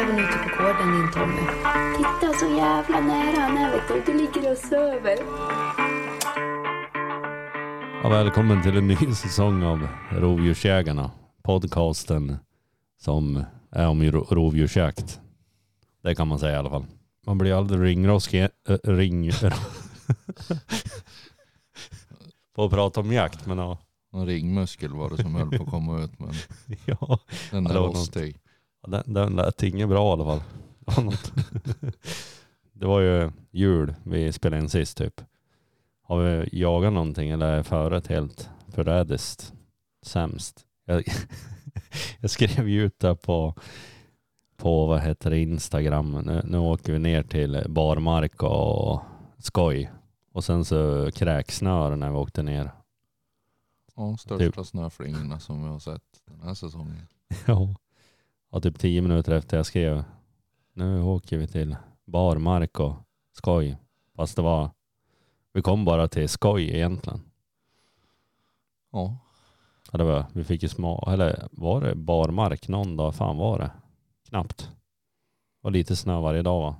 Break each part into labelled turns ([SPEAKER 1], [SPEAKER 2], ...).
[SPEAKER 1] räven ute på gården din Tommy. Titta så jävla nära han är vet du. Du ligger och söver.
[SPEAKER 2] Ja, välkommen till en ny säsong av Rovdjursjägarna. Podcasten som är om ro- rovdjursjakt. Det kan man säga i alla fall. Man blir aldrig ringrostig, äh, ring... Får prata om jakt men ja.
[SPEAKER 3] Någon ringmuskel var det som höll på att komma ut men
[SPEAKER 2] ja
[SPEAKER 3] den
[SPEAKER 2] var
[SPEAKER 3] rostig.
[SPEAKER 2] Den, den lät inget bra i alla fall. Det var något. Det var ju jul vi spelade in sist typ. Har vi jagat någonting eller är föret helt förrädiskt sämst? Jag, jag skrev ju ut det på, på vad heter det, Instagram. Nu, nu åker vi ner till barmark och skoj. Och sen så kräksnöre när vi åkte ner.
[SPEAKER 3] Ja, största
[SPEAKER 2] Typ.
[SPEAKER 3] snöflingorna som vi har sett den här säsongen.
[SPEAKER 2] Ja. Och typ tio minuter efter jag skrev nu åker vi till barmark och skoj. Fast det var, vi kom bara till skoj egentligen.
[SPEAKER 3] Ja,
[SPEAKER 2] Ja, det var, vi fick ju små, eller var det barmark någon dag? Fan var det? Knappt. Och lite snö varje dag va?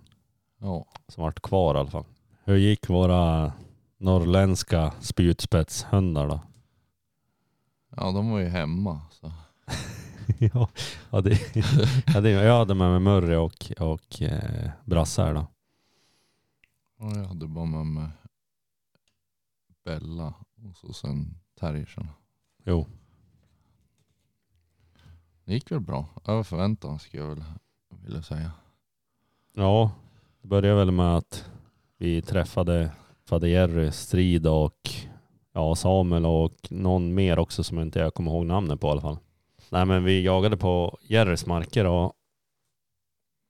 [SPEAKER 3] ja.
[SPEAKER 2] Som vart kvar i alla fall. Hur gick våra norrländska spjutspetshundar då?
[SPEAKER 3] ja de var ju hemma. Så.
[SPEAKER 2] ja, ja, det, ja, det, jag hade med mig Murray och, och eh, Brasse här då.
[SPEAKER 3] Ja, jag hade bara med mig Bella och så sen terriersen.
[SPEAKER 2] Jo,
[SPEAKER 3] Det gick väl bra. Över förväntan skulle jag väl vilja säga.
[SPEAKER 2] Ja, det började väl med att vi träffade Fader Jerry, Strid och ja, Samuel och någon mer också som inte jag kommer ihåg namnet på i alla fall. Nej men vi jagade på Jerrys marker och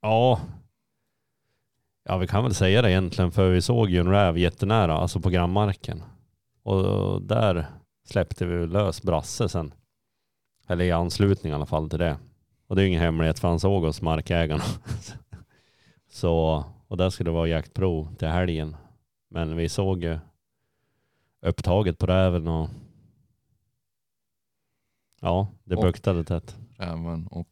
[SPEAKER 2] ja, ja vi kan väl säga det egentligen för vi såg ju en räv jättenära, alltså på grannmarken. Och där släppte vi lös Brasse sen. Eller i anslutning i alla fall till det. Och det är ju ingen hemlighet för han såg oss markägarna. Så, och där skulle det vara jaktprov till helgen. Men vi såg ju upptaget på räven och ja, det
[SPEAKER 3] Och-
[SPEAKER 2] buktade tätt.
[SPEAKER 3] Räven och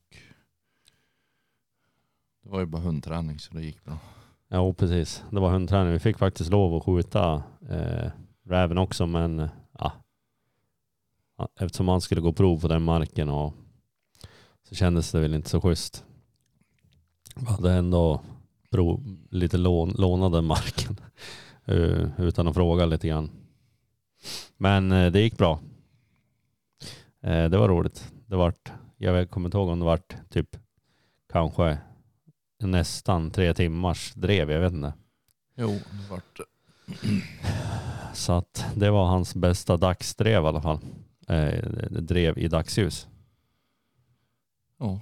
[SPEAKER 3] det var ju bara hundträning så det gick bra.
[SPEAKER 2] Ja, precis. Det var hundträning. Vi fick faktiskt lov att skjuta eh, räven också, men ja. Ja, Eftersom han skulle gå prov på den marken och så kändes det väl inte så schysst. Vi hade ändå prov, lite lån, lånade marken eh, utan att fråga lite grann. Men eh, det gick bra. Eh, det var roligt. Det vart, jag kommer inte ihåg om det vart typ kanske nästan tre timmars drev, jag vet inte.
[SPEAKER 3] Jo, det vart
[SPEAKER 2] Så att det var hans bästa dagsdrev i alla fall. Eh, drev i dagsljus.
[SPEAKER 3] Ja,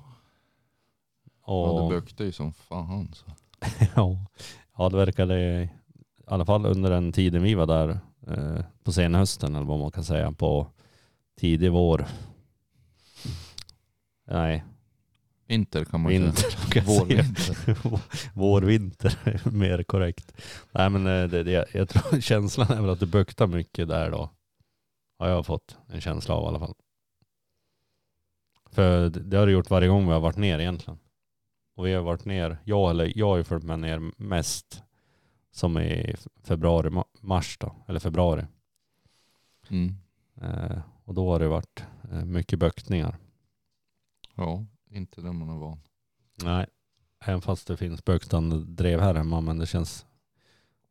[SPEAKER 3] ja
[SPEAKER 2] Och,
[SPEAKER 3] det buktade ju som fan. Så.
[SPEAKER 2] ja, ja, det verkade i alla fall under den tiden vi var där eh, på senhösten eller vad man kan säga på tidig vår. Nej,
[SPEAKER 3] Vinter kan man
[SPEAKER 2] vinter. säga.
[SPEAKER 3] Vårvinter.
[SPEAKER 2] Vårvinter är mer korrekt. Nej men eh, det, det, jag tror känslan är väl att det buktar mycket där då. Har jag fått en känsla av i alla fall. För det, har det gjort varje gång vi har varit ner egentligen. Och vi har varit ner, jag eller jag har ju följt med ner mest som i februari, ma- mars då, eller februari.
[SPEAKER 3] Mm.
[SPEAKER 2] Eh, och då har det varit eh, mycket böktningar.
[SPEAKER 3] Ja, inte där man är van.
[SPEAKER 2] Nej, även fast det finns böktande drev här hemma men det känns,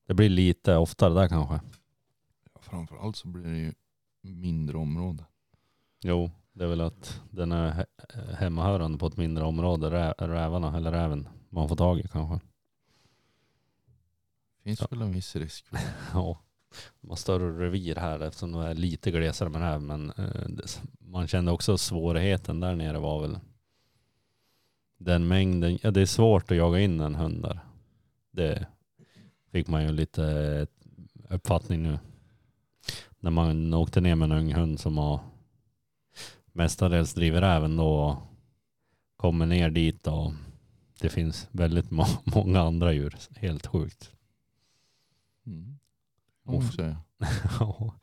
[SPEAKER 2] det blir lite oftare där kanske.
[SPEAKER 3] Ja, framförallt så blir det ju mindre område.
[SPEAKER 2] Jo, det är väl att den är he- hemmahörande på ett mindre område, rä- rävarna eller räven man får tag i kanske.
[SPEAKER 3] Finns
[SPEAKER 2] Ja.
[SPEAKER 3] väl en viss risk.
[SPEAKER 2] Ja, de har större revir här eftersom de är lite glesare med det här. men eh, man kände också svårigheten där nere var väl den mängden, ja det är svårt att jaga in en hund där. Det fick man ju lite eh, uppfattning nu. När man åkte ner med en ung hund som har mestadels driver även då och kommer ner dit och det finns väldigt må- många andra djur. Helt sjukt.
[SPEAKER 3] Mm. Man säga.
[SPEAKER 2] Ja.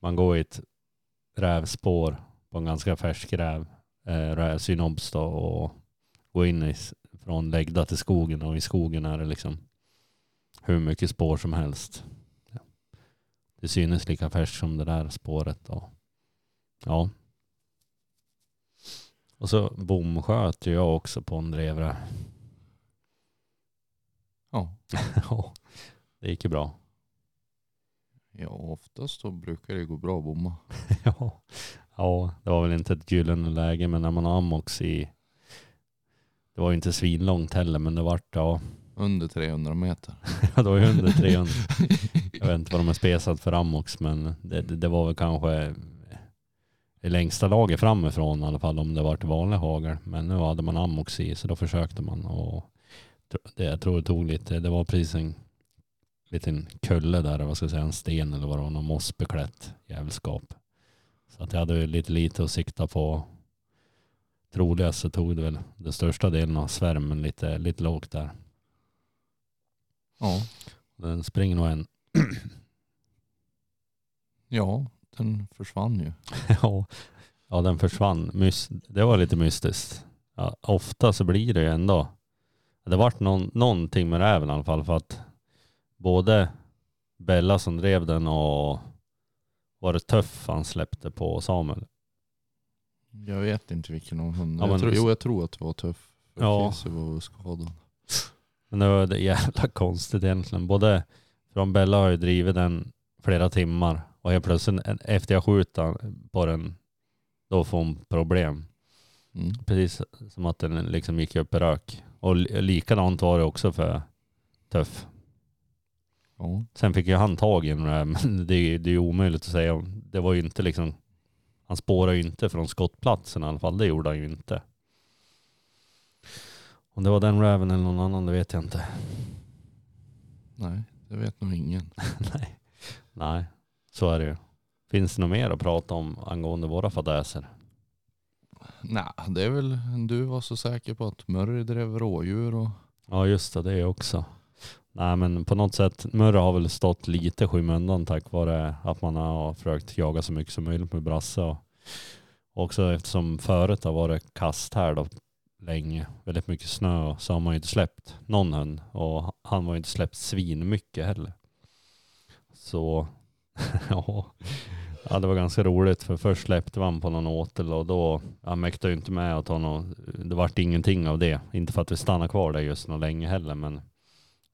[SPEAKER 2] man går i ett rävspår på en ganska färsk räv, eh, räv- synopsis då, och går in i, från läggda till skogen och i skogen är det liksom hur mycket spår som helst. Ja. Det synes lika färskt som det där spåret. Och, ja. Och så bomsköt jag också på en drevre.
[SPEAKER 3] Ja.
[SPEAKER 2] Ja, det gick ju bra.
[SPEAKER 3] Ja, oftast så brukar det gå bra att bomma.
[SPEAKER 2] Ja. ja, det var väl inte ett gyllene läge men när man har ammox i det var ju inte svinlångt heller men det vart ja,
[SPEAKER 3] Under 300 meter.
[SPEAKER 2] Ja, det var ju under 300. Jag vet inte vad de har spesat för ammox men det, det, det var väl kanske det längsta laget framifrån i alla fall om det var till vanlig hagel. Men nu hade man ammox i så då försökte man och det, jag tror det tog lite, det var precis en liten kulle där, vad ska jag säga, en sten eller vad det var, någon mossbeklätt jävelskap. Så att jag hade lite lite att sikta på. Troligast så tog det väl den största delen av svärmen lite, lite lågt där.
[SPEAKER 3] Ja.
[SPEAKER 2] Den springer nog en
[SPEAKER 3] Ja, den försvann ju.
[SPEAKER 2] ja, ja, den försvann. Mys det var lite mystiskt. Ja, ofta så blir det ju ändå. Det vart någon, någonting med räven i alla fall för att både Bella som drev den och var det Tuff han släppte på Samuel.
[SPEAKER 3] Jag vet inte vilken av hundarna.
[SPEAKER 2] Ja,
[SPEAKER 3] jag
[SPEAKER 2] men-
[SPEAKER 3] tror, jo, jag tror att det var tuff. För
[SPEAKER 2] Ja.
[SPEAKER 3] Var skadad.
[SPEAKER 2] Men det var det jävla konstigt egentligen. Både från Bella har ju drivit den flera timmar och helt plötsligt efter jag skjuter på den då får hon problem.
[SPEAKER 3] Mm.
[SPEAKER 2] Precis som att den liksom gick upp i rök. Och li- likadant var det också för Tuff.
[SPEAKER 3] Ja.
[SPEAKER 2] Sen fick ju han tag i den där, men det, är- det är ju omöjligt att säga. Det var ju inte liksom, han spårade ju inte från skottplatsen i alla fall. Det gjorde han ju inte. Om det var den räven eller någon annan, det vet jag inte.
[SPEAKER 3] Nej, det vet nog ingen.
[SPEAKER 2] Nej. Nej, så är det ju. Finns det något mer att prata om angående våra fadäser?
[SPEAKER 3] Nej, det är väl du var så säker på att Murray drev rådjur och
[SPEAKER 2] Ja just det, det är också. Nej men på något sätt, Murra har väl stått lite skymundan tack vare att man har försökt jaga så mycket som möjligt med brasse. Och också eftersom föret har varit kast här då länge, väldigt mycket snö, så har man ju inte släppt någon hund. Och han var ju inte släppt svin mycket heller. Så ja, ja, det var ganska roligt för först släppte man på någon åtel och då, han mäktade ju inte med att ta någon, det vart ingenting av det. Inte för att vi stannade kvar där just något länge heller men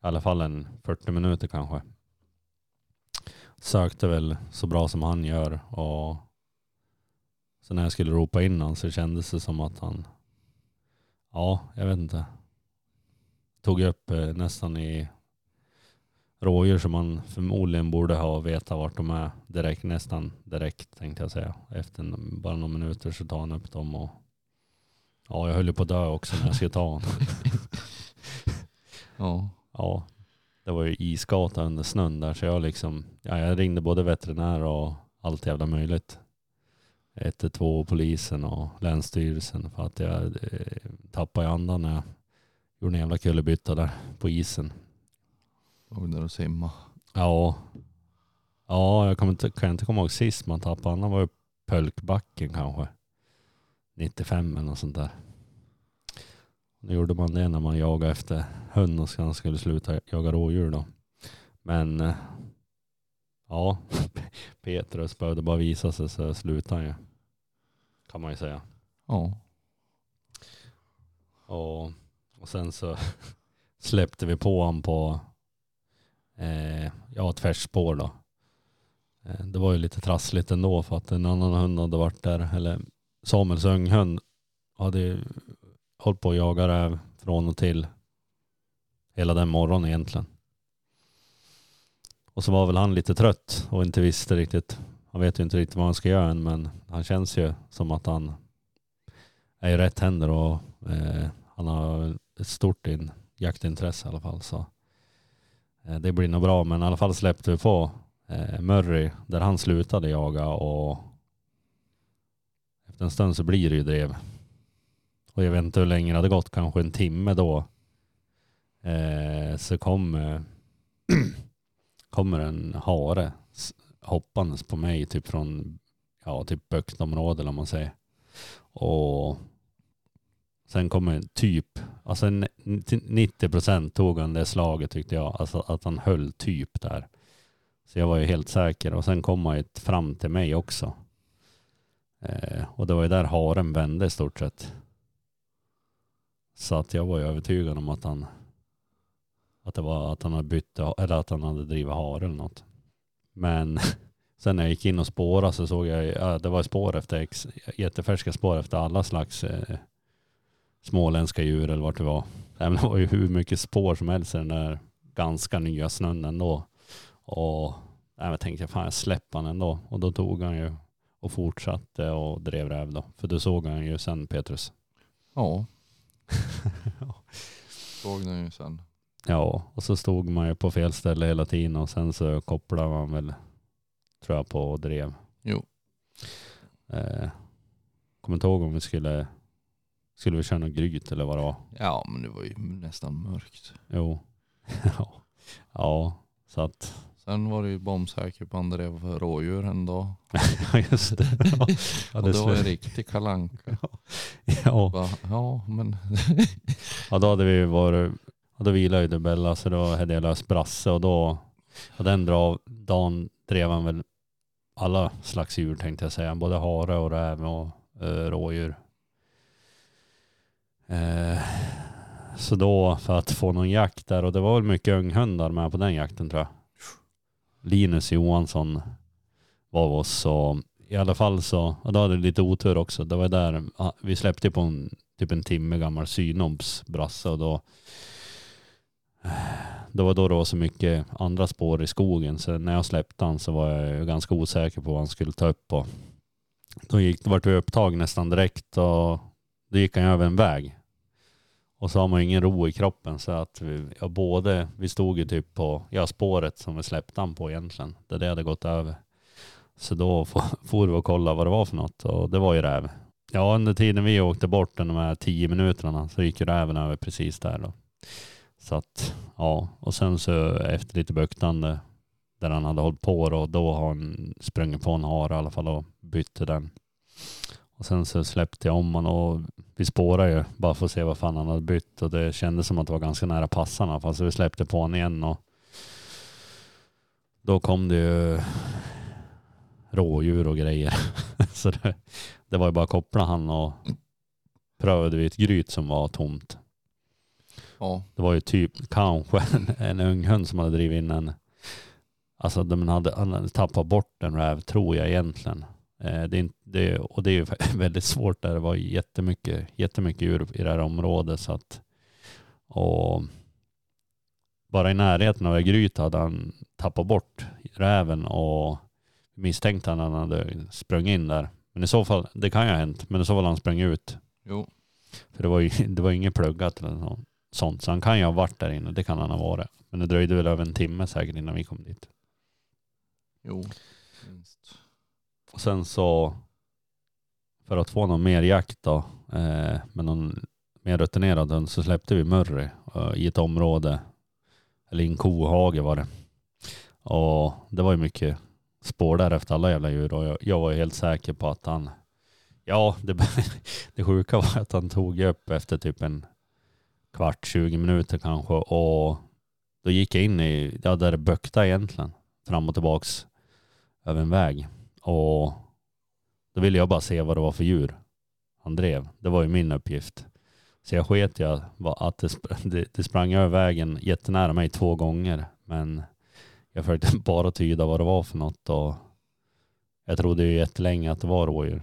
[SPEAKER 2] i alla fall en 40 minuter kanske. Sökte väl så bra som han gör och så när jag skulle ropa in honom så kändes det som att han, ja jag vet inte, tog upp eh, nästan i rådjur som man förmodligen borde ha vetat vart de är direkt, nästan direkt tänkte jag säga. Efter bara några minuter så tar han upp dem och ja, jag höll ju på att dö också när jag skulle ta honom.
[SPEAKER 3] ja.
[SPEAKER 2] Ja, det var ju isgata under snön där så jag liksom, ja, jag ringde både veterinär och allt jävla möjligt. 112 polisen och länsstyrelsen för att jag eh, tappade andan när jag gjorde en jävla kullerbytta där på isen.
[SPEAKER 3] Låg där och simma.
[SPEAKER 2] Ja, ja jag kommer inte, kan inte komma ihåg sist man tappade andan var ju Pölkbacken kanske. 95 eller något sånt där. Nu gjorde man det när man jagade efter hund och sen skulle sluta jaga rådjur då. Men eh, ja, Petrus behövde bara visa sig så slutade han ju. Kan man ju säga.
[SPEAKER 3] Ja.
[SPEAKER 2] Och, och sen så släppte vi på honom på eh, ja, ett färskspår då. Eh, det var ju lite trassligt ändå för att en annan hund hade varit där, eller Samuels unghund hade hållit på att jaga räv från och till hela den morgonen egentligen. Och så var väl han lite trött och inte visste riktigt, han vet ju inte riktigt vad han ska göra än men han känns ju som att han är i rätt händer och eh, han har ett stort in, jaktintresse i alla fall. Så eh, det blir nog bra men i alla fall släppte vi på eh, Murray där han slutade jaga och efter en stund så blir det ju drev. Och jag vet inte hur länge det hade gått, kanske en timme då. Eh, så kom, eh, kommer en hare hoppandes på mig typ från ja, typ böktområdet om man säger. Och Sen kommer typ, alltså 90 procent tog han det slaget tyckte jag. Alltså att han höll typ där. Så jag var ju helt säker. Och sen kom han ju fram till mig också. Eh, och det var ju där haren vände i stort sett. Så att jag var ju övertygad om att han att det var att han hade bytt eller att han hade drivit hare eller något. Men sen när jag gick in och spårade så såg jag ja, det var spår efter jättefärska spår efter alla slags eh, småländska djur eller vart det var. Det var ju hur mycket spår som helst i den där ganska nya snön ändå. Och jag tänkte fan jag släpper han ändå. Och då tog han ju och fortsatte och drev räv då. För då såg han ju sen Petrus.
[SPEAKER 3] Ja. Såg den ju sen.
[SPEAKER 2] Ja, och så stod man ju på fel ställe hela tiden och sen så kopplade man väl, tror jag, på och drev.
[SPEAKER 3] Jo.
[SPEAKER 2] Eh, kommer inte ihåg om vi skulle, skulle vi köra något gryt eller vad det var.
[SPEAKER 3] Ja men det var ju nästan mörkt.
[SPEAKER 2] Jo. ja. ja, så att,
[SPEAKER 3] Sen var det ju bombsäker på André för rådjur en dag.
[SPEAKER 2] ja just det. Ja, ja,
[SPEAKER 3] och
[SPEAKER 2] det
[SPEAKER 3] det var en riktig kalanka.
[SPEAKER 2] ja.
[SPEAKER 3] Bara, ja men
[SPEAKER 2] ja, då hade vi varit, då vilade ju Dubella så då hade jag löst brasse och då, och den dra- dagen drev han väl alla slags djur tänkte jag säga. Både hare och räv och eh, rådjur. Eh, så då för att få någon jakt där och det var väl mycket unghundar med på den jakten tror jag. Linus Johansson var av oss och i alla fall så, och då hade vi lite otur också. Det var där, vi släppte på en typ en timme gammal synobs brasse och då det var då det var så mycket andra spår i skogen så när jag släppte han så var jag ganska osäker på vad han skulle ta upp på. då gick, vart vi upptag nästan direkt och då gick han ju över en väg. Och så har man ju ingen ro i kroppen så att vi, ja, både, vi stod ju typ på, ja spåret som vi släppte han på egentligen, där det hade gått över. Så då for, vi och kollade vad det var för något och det var ju räv. Ja, under tiden vi åkte bort de här tio minuterna så gick ju räven över precis där då. Så att, ja, och sen så efter lite buktande där han hade hållit på då, då har han sprungit på en hare i alla fall och bytte den. Och sen så släppte jag om honom och vi spårade ju bara för att se vad fan han hade bytt och det kändes som att det var ganska nära passarna fast vi släppte på honom igen och då kom det ju rådjur och grejer. så det, det var ju bara att koppla han och prövade vi ett gryt som var tomt.
[SPEAKER 3] ja.
[SPEAKER 2] Det var ju typ kanske en, en ung hund som hade drivit in en, alltså de hade, han hade tappat bort en räv tror jag egentligen. Eh, det är det, och det är ju väldigt svårt där det var jättemycket, jättemycket djur i det här området så att, och bara i närheten av gryt hade han tappat bort räven och misstänkte han att han hade sprungit in där. Men i så fall, det kan ju ha hänt, men i så fall han sprungit ut.
[SPEAKER 3] Jo.
[SPEAKER 2] För det var ju det var inget pluggat eller något sånt. Så han kan ju ha varit där inne, det kan han ha varit. Men det dröjde väl över en timme säkert innan vi kom dit.
[SPEAKER 3] Jo. Minst.
[SPEAKER 2] Och sen så, för att få någon mer jakt då, eh, med någon mer rutinerad hund så släppte vi Murray eh, i ett område, eller i en kohage var det. Och det var ju mycket spår där efter alla jävla djur och jag, jag var ju helt säker på att han, ja det, det sjuka var att han tog upp efter typ en kvart, 20 minuter kanske och då gick jag in i, ja där det bökta egentligen, fram och tillbaks över en väg. Och då ville jag bara se vad det var för djur han drev. Det var ju min uppgift. Så jag sket jag att det, sp- det, det sprang över vägen jättenära mig två gånger. Men jag försökte bara tyda vad det var för något och jag trodde ju jättelänge att det var rådjur.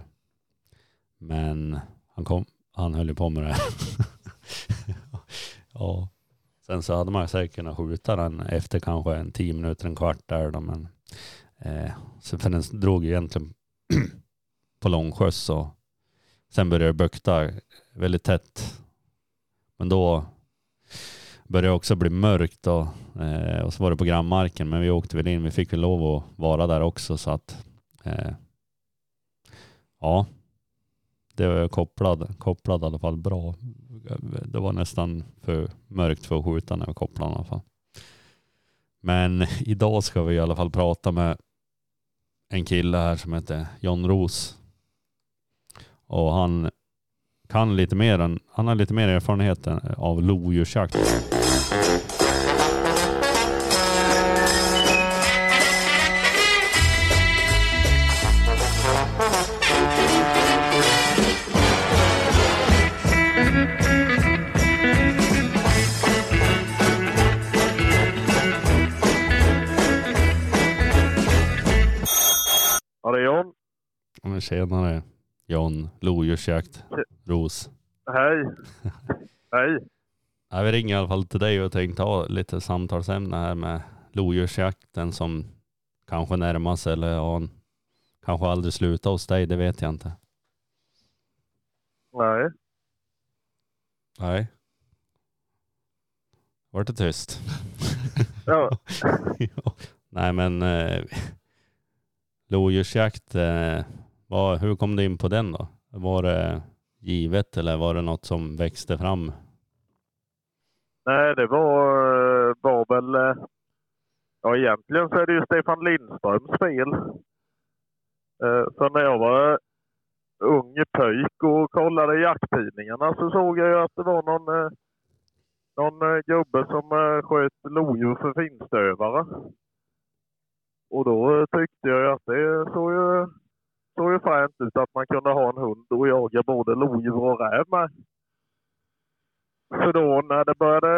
[SPEAKER 2] Men han, kom, han höll ju på med det. ja. Sen så hade man säkert kunnat skjuta den efter kanske en tio minuter, en kvart där då, men eh, så för den drog ju egentligen på långskjuts och sen började det bukta väldigt tätt. Men då började det också bli mörkt och, eh, och så var det på grannmarken men vi åkte väl in, vi fick väl lov att vara där också så att eh, ja, det var kopplad, kopplad i alla fall bra. Det var nästan för mörkt för att skjuta när vi kopplade i alla fall. Men idag ska vi i alla fall prata med en kille här som heter John Ros. Och han kan lite mer än, han har lite mer erfarenhet av lodjursjakt. Tjenare John, lodjursjakt, Ros.
[SPEAKER 4] Hej. Hej.
[SPEAKER 2] Ja, vi ringer i alla fall till dig och tänkte ha lite samtalsämne här med lodjursjakten som kanske närmar sig eller ja, kanske aldrig slutar hos dig, det vet jag inte.
[SPEAKER 4] Nej.
[SPEAKER 2] Nej. Vart det tyst?
[SPEAKER 4] Ja.
[SPEAKER 2] Nej men eh, lodjursjakt, eh, vad, hur kom du in på den då? Var det givet eller var det något som växte fram?
[SPEAKER 4] Nej, det var, eh, var väl... Eh, ja, egentligen så är det ju Stefan Lindströms fel. Eh, för när jag var ung pöjk och kollade i jakttidningarna så såg jag ju att det var någon, någon gubbe som sköt lodjur för finstövare. Och då tyckte jag ju att det såg ju, såg ju fränt ut att man kunde ha en hund och jaga både lodjur och räv med. Så då när det började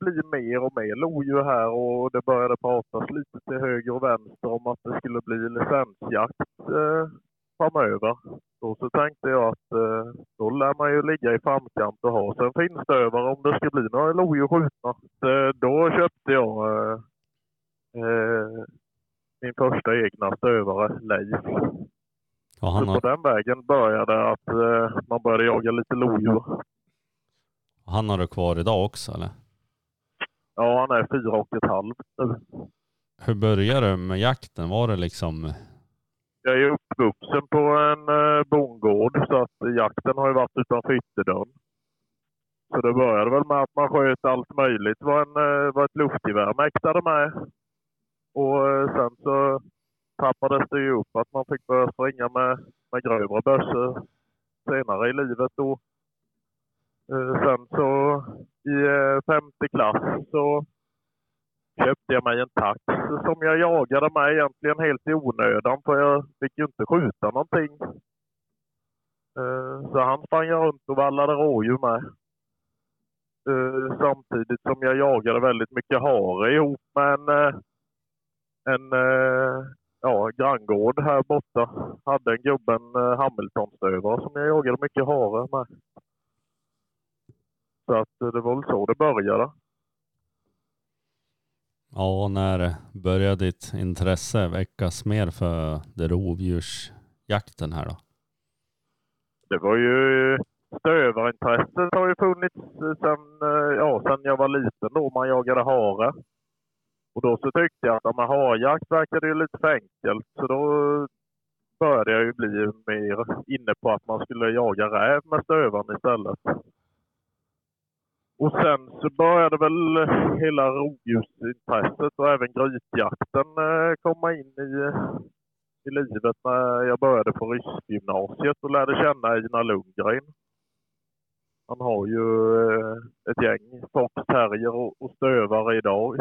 [SPEAKER 4] bli mer och mer lodjur här och det började pratas lite till höger och vänster om att det skulle bli licensjakt eh, framöver. Då så tänkte jag att eh, då lär man ju ligga i framkant och ha sig en finstövare om det ska bli några lodjur skjutna. Eh, då köpte jag eh, eh, min första egna stövare, Leif.
[SPEAKER 2] Ja, han,
[SPEAKER 4] Så på
[SPEAKER 2] har,
[SPEAKER 4] den vägen började att eh, man började jaga lite lodjur.
[SPEAKER 2] han har du kvar idag också eller?
[SPEAKER 4] Ja, han är fyra och ett halvt nu.
[SPEAKER 2] Hur började du med jakten? Var det liksom,
[SPEAKER 4] Jag är uppvuxen på en eh, bondgård så att jakten har ju varit utanför ytterdörren. Så det började väl med att man sköt allt möjligt vad, en, eh, vad ett luftgevär mäktade med. Och eh, sen så trappades det ju upp att man fick börja springa med, med grövre bössor senare i livet. då. Eh, sen så i eh, femte klass så köpte jag mig en tax som jag jagade med egentligen helt i onödan för jag fick ju inte skjuta någonting. Eh, så han sprang jag runt och vallade rådjur med. Samtidigt som jag jagade väldigt mycket hare ihop med en, en ja, granngård här borta. Hade en gubben eh, Hamiltonstövare som jag jagade mycket hare med. Så att eh, det var väl så det började.
[SPEAKER 2] ja när började ditt intresse väckas mer för det rovdjursjakten här då?
[SPEAKER 4] Det var ju stövarintresset har ju funnits sen, eh, ja, sen jag var liten då man jagade hare. Och då så tyckte jag att med harjakt verkade ju lite för enkelt. Så då började jag ju bli mer inne på att man skulle jaga räv med stövaren istället. Och sen så började väl hela rovdjursintresset och även grytjakten eh, komma in i, i livet när jag började på Ryssgymnasiet och lärde känna Einar Lundgren. Han har ju eh, ett gäng foxterrier och stövare idag.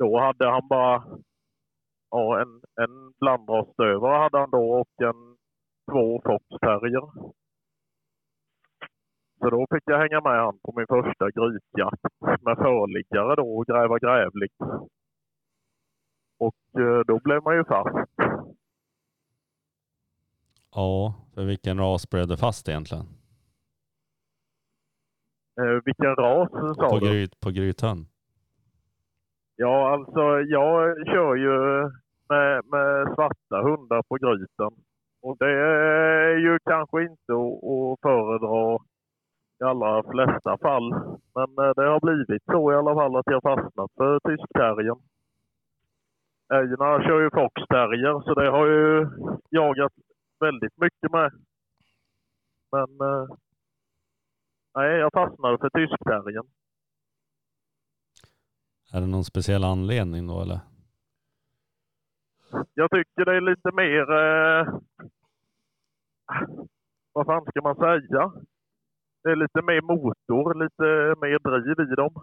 [SPEAKER 4] Då hade han bara ja, en, en blandrasstövare hade han då och en två fox terrier. Så då fick jag hänga med han på min första grytjakt med förliggare då och gräva grävling. Och eh, då blev man ju fast.
[SPEAKER 2] Ja, för vilken ras blev det fast egentligen?
[SPEAKER 4] Eh, vilken ras sa
[SPEAKER 2] På,
[SPEAKER 4] du?
[SPEAKER 2] gryt, på Grytön?
[SPEAKER 4] Ja, alltså jag kör ju med, med svarta hundar på gryten. Och det är ju kanske inte att, föredra i allra flesta fall. Men eh, det har blivit så i alla fall att jag fastnat för tyskterriern. Älgarna kör ju foxterrier så det har jag ju jagat väldigt mycket med. Men eh, nej, jag fastnade för tyskterriern.
[SPEAKER 2] Är det någon speciell anledning då eller?
[SPEAKER 4] Jag tycker det är lite mer... Eh, vad fan ska man säga? det är lite mer motor, lite mer driv i dem.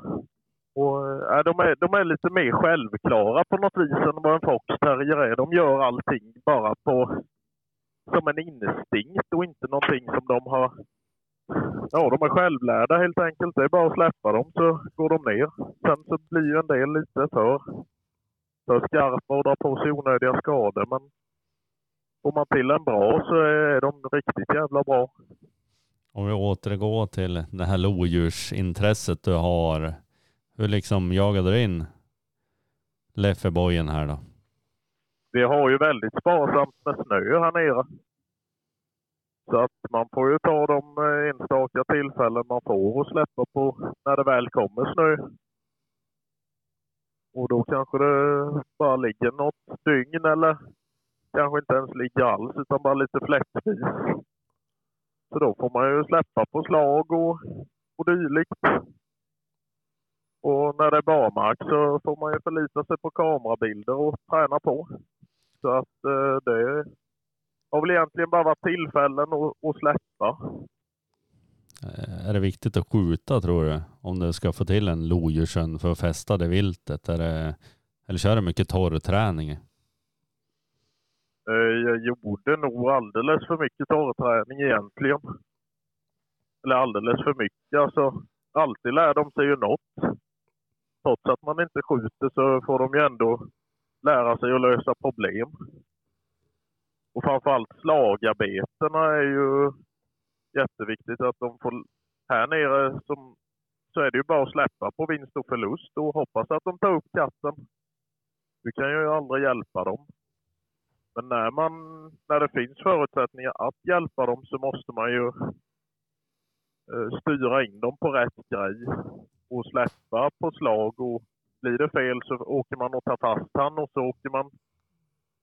[SPEAKER 4] Och, äh, de, är, de är lite mer självklara på något vis än vad en fox terrier är. De gör allting bara på som en instinkt och inte någonting som de har... Ja, de är självlärda helt enkelt. Det är bara att släppa dem så går de ner. Sen så blir ju en del lite för, för skarpa och drar på sig onödiga skador. Men får man till en bra så är de riktigt jävla bra.
[SPEAKER 2] Om vi återgår till det här lodjursintresset du har. Hur liksom jagade du in Leffebojen här då?
[SPEAKER 4] Vi har ju väldigt sparsamt med snö här nere. Så att man får ju ta de eh, enstaka tillfällen man får och släppa på när det väl kommer snö. Och då kanske det bara ligger något dygn eller kanske inte ens ligger alls utan bara lite fläckvis. Så då får man ju släppa på slag och, och dylikt. Och när det är barmark så får man ju förlita sig på kamerabilder och träna på. Så att eh, det har väl egentligen bara varit tillfällen att, att släppa.
[SPEAKER 2] Är det viktigt att skjuta tror du? Om du ska få till en lodjurshund för att fästa det viltet? Är det, eller kör du mycket torrträning?
[SPEAKER 4] Eh, Jag gjorde nog alldeles för mycket torrträning egentligen. Eller alldeles för mycket. Alltså, alltid lär de sig ju något. Trots att man inte skjuter så får de ju ändå lära sig att lösa problem. Och framförallt slagarbetena är ju jätteviktigt att de får... Här nere som, så är det ju bara att släppa på vinst och förlust och hoppas att de tar upp katten. Du kan ju aldrig hjälpa dem. Men när, man, när det finns förutsättningar att hjälpa dem så måste man ju eh, styra in dem på rätt grej och släppa på slag. Och blir det fel så åker man och tar fast han och så åker man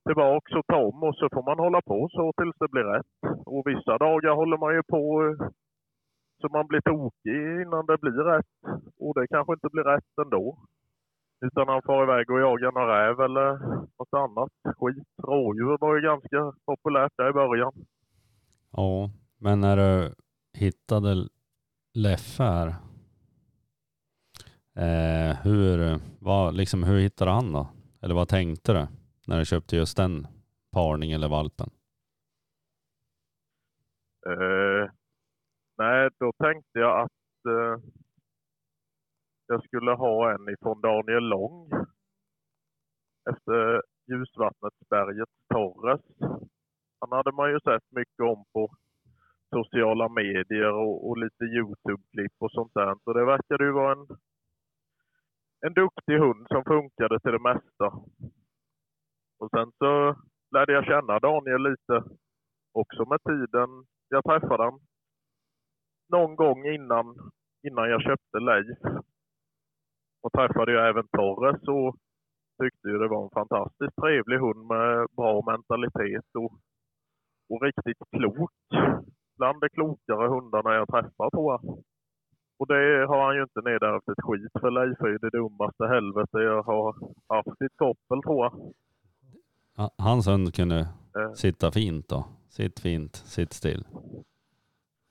[SPEAKER 4] tillbaks och ta om och så får man hålla på så tills det blir rätt. Och vissa dagar håller man ju på eh, så man blir tokig innan det blir rätt. Och det kanske inte blir rätt ändå. Utan han far iväg och jagar någon räv eller något annat skit. Rådjur var ju ganska populärt där i början.
[SPEAKER 2] Ja, men när du hittade Leffe här, eh, hur, vad, liksom, hur hittade han då? Eller vad tänkte du när du köpte just den parningen eller valpen?
[SPEAKER 4] Eh, nej, då tänkte jag att eh, jag skulle ha en ifrån Daniel Lång. Efter Ljusvattnetsberget Torres. Han hade man ju sett mycket om på sociala medier och, och lite Youtube-klipp och sånt där. Så det verkade ju vara en, en duktig hund som funkade till det mesta. Och sen så lärde jag känna Daniel lite också med tiden. Jag träffade han någon gång innan, innan jag köpte Leif. Och träffade jag även Torres och tyckte ju det var en fantastiskt trevlig hund med bra mentalitet och, och riktigt klok. Bland de klokare hundarna jag träffat tror jag. Och det har han ju inte nedärvt ett skit för Leif är ju det dummaste helvete jag har haft i ett koppel tror jag.
[SPEAKER 2] Hans hund kunde
[SPEAKER 4] Eh.
[SPEAKER 2] sitta fint då. Sitt fint, sitt still.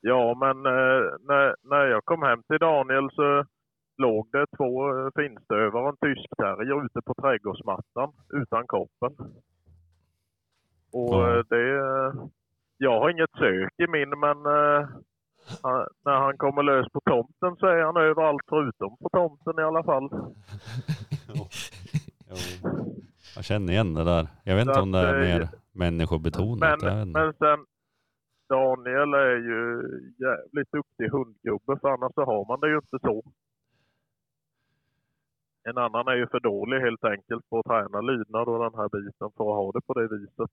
[SPEAKER 4] Ja, men eh, när, när jag kom hem till Daniel så låg det två eh, finstövare och en tysk terrier ute på trädgårdsmattan utan koppel. Och eh, det... eh, Jag har inget sök i min, men eh, han, när han kommer lös på tomten så är han överallt förutom på tomten i alla fall.
[SPEAKER 2] Jag känner igen det där. Jag vet inte om det är mer människobetonat.
[SPEAKER 4] Men, men sen, Daniel är ju jävligt duktig hundgubbe, för annars så har man det ju inte så. En annan är ju för dålig helt enkelt på att träna lydnad och den här biten för att ha det på det viset.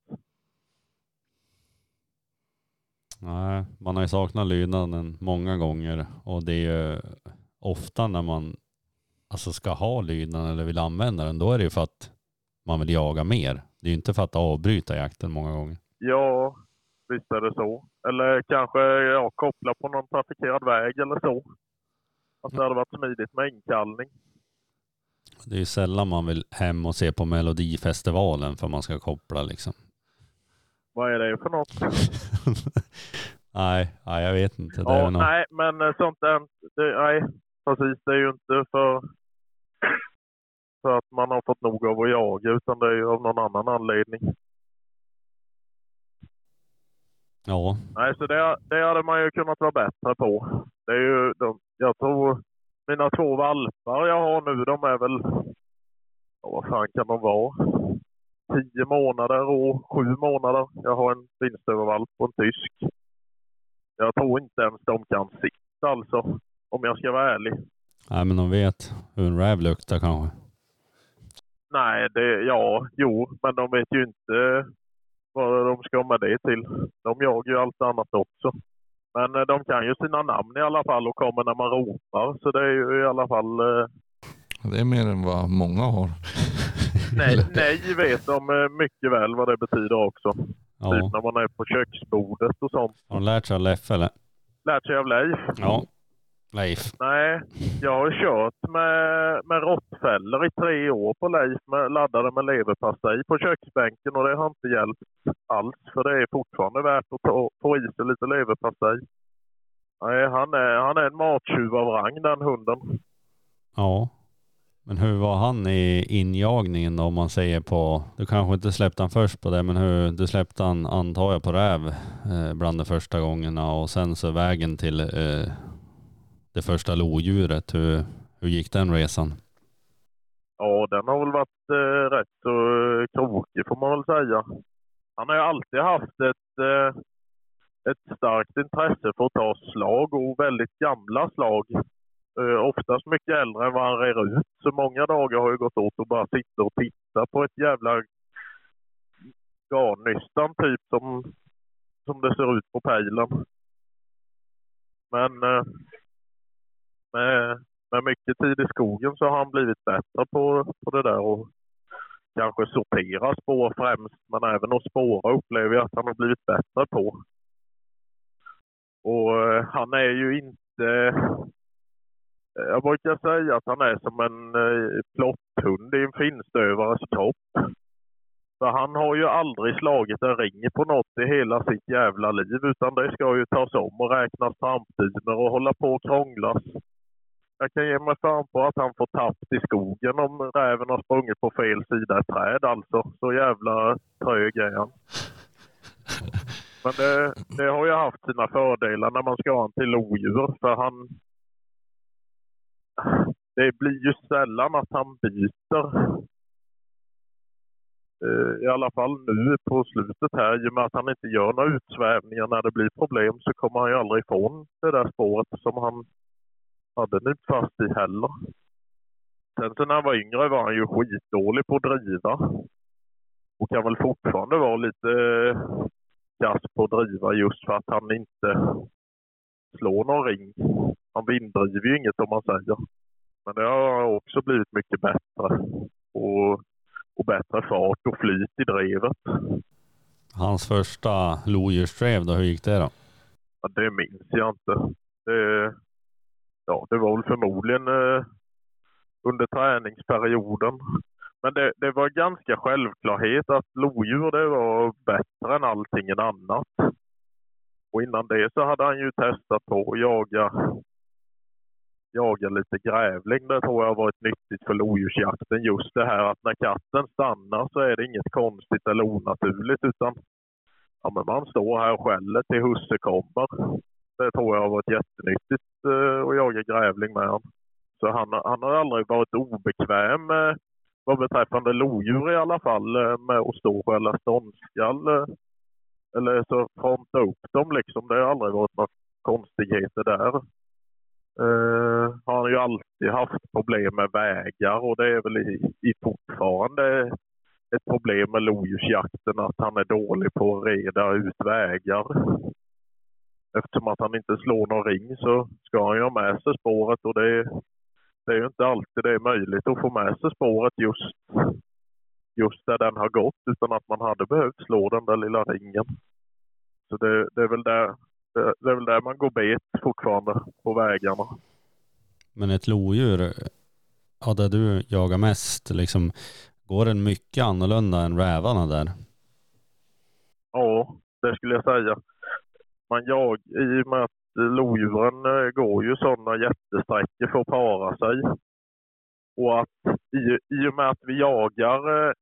[SPEAKER 2] Nej, man har ju saknat lydnaden många gånger och det är ju ofta när man alltså ska ha lydnaden eller vill använda den, då är det ju för att man vill jaga mer. Det är ju inte för att avbryta jakten många gånger.
[SPEAKER 4] Ja, visst är det så. Eller kanske ja, koppla på någon trafikerad väg eller så. Att det hade varit smidigt med inkallning.
[SPEAKER 2] Det är ju sällan man vill hem och se på Melodifestivalen för man ska koppla liksom.
[SPEAKER 4] Vad är det för något?
[SPEAKER 2] Nej, nej, jag vet inte. Det är
[SPEAKER 4] Ja,
[SPEAKER 2] något.
[SPEAKER 4] nej, men eh, sånt där, det, nej, precis. Det är ju inte för, för att man har fått nog av att jaga, utan det är ju av någon annan anledning.
[SPEAKER 2] Ja,
[SPEAKER 4] Nej, så det, det hade man ju kunnat vara bättre på. Det är ju, de, jag tror mina två valpar jag har nu, de är väl, ja, vad fan kan de vara? Tio månader och sju månader. Jag har en vinstövervalp och en tysk. Jag tror inte ens de kan sitta alltså, om jag ska vara ärlig.
[SPEAKER 2] nej, men de vet hur en räv luktar kanske.
[SPEAKER 4] Nej, det, ja, jo, men de vet ju inte vad de ska med det till. De jagar ju allt annat också. Men eh, de kan ju sina namn i alla fall och kommer när man ropar. Så det är ju i alla fall... Eh,
[SPEAKER 3] Det är mer än vad många har.
[SPEAKER 4] nej, nej vet de eh, mycket väl vad det betyder också. Typ
[SPEAKER 2] Ja,
[SPEAKER 4] när man är på köksbordet och sånt.
[SPEAKER 2] har de lärt sig av Leffe eller?
[SPEAKER 4] Lärt sig av Leif.
[SPEAKER 2] Ja, Leif.
[SPEAKER 4] Nej, jag har kört med, med råttfällor i tre år på Leif med, laddade med leverpastej på köksbänken och det har inte hjälpt alls för det är fortfarande värt att ta, få i sig lite leverpastej. Nej, han är, han är en mattjuv av rang den hunden.
[SPEAKER 2] Ja. Men hur var han i injagningen då om man säger på, du kanske inte släppte han först på det, men hur, du släppte han antar jag på räv eh, bland de första gångerna och sen så vägen till eh, det första lodjuret. Hur, hur gick den resan?
[SPEAKER 4] Ja, den har väl varit eh, rätt så eh, krokig får man väl säga. Han har ju alltid haft ett, eh, ett starkt intresse för att ta slag och väldigt gamla slag. Eh, oftast mycket äldre än vad han reder ut. Så många dagar har ju gått åt att bara sitta och titta på ett jävla garnnystan typ som, som det ser ut på pejlen. Men eh, med, med mycket tid i skogen så har han blivit bättre på, på det där och kanske sortera spår främst, men även att spåra upplever jag att han har blivit bättre på. Och eh, han är ju inte... eh, Jag brukar säga att han är som en eh, plotthund i en finstövares kropp. För han har ju aldrig slagit en ring på något i hela sitt jävla liv, utan det ska ju tas om och räknas trampdyner och hålla på och krånglas. Jag kan ge mig fan på att han får tappt i skogen om räven har sprungit på fel sida ett träd alltså. Så jävla trög är han. Men det, det har ju haft sina fördelar när man ska ha en till lodjur för han... Det blir ju sällan att han byter. Eh, I alla fall nu på slutet här, i och med att han inte gör några utsvävningar när det blir problem så kommer han ju aldrig ifrån det där spåret som han hade nu inte fast i heller. Sen så när han var yngre var han ju skitdålig på att driva. Och kan väl fortfarande vara lite kass på att driva just för att han inte slår någon ring. Han vinddriver ju inget om man säger. Men det har också blivit mycket bättre. Och, och bättre fart och flyt i drevet.
[SPEAKER 2] Hans första lodjursdrev då, hur gick det då?
[SPEAKER 4] Ja, det minns jag inte. Det, ja, det var väl förmodligen eh, under träningsperioden. Men det, det var ganska självklarhet att lodjur det var bättre än allting annat. Och innan det så hade han ju testat på att jaga, jaga lite grävling. Det tror jag har varit nyttigt för lodjursjakten. Just det här att när katten stannar så är det inget konstigt eller onaturligt utan ja, men man står här och skäller till husse kommer. Det tror jag har varit jättenyttigt eh, att jaga grävling med honom. Så han, han har aldrig varit obekväm vad beträffande lodjur i alla fall eh, med att stå och skälla ståndskall. Eh, eller så fronta upp dem liksom. Det har aldrig varit några konstigheter där. Uh, han har ju alltid haft problem med vägar och det är väl i, i fortfarande ett problem med lodjursjakten att han är dålig på att reda ut vägar. Eftersom att han inte slår någon ring så ska han ju ha med sig spåret och det, det är ju inte alltid det är möjligt att få med sig spåret just, just där den har gått utan att man hade behövt slå den där lilla ringen. Så det, det är väl där det, det är väl där man går bet fortfarande på vägarna.
[SPEAKER 2] Men ett lodjur, ja där du jagar mest, liksom, går den mycket annorlunda än rävarna där?
[SPEAKER 4] Ja, det skulle jag säga man jag, i och med att lodjuren eh, går ju sådana jättesträckor för att para sig. Och att i, i och med att vi jagar eh,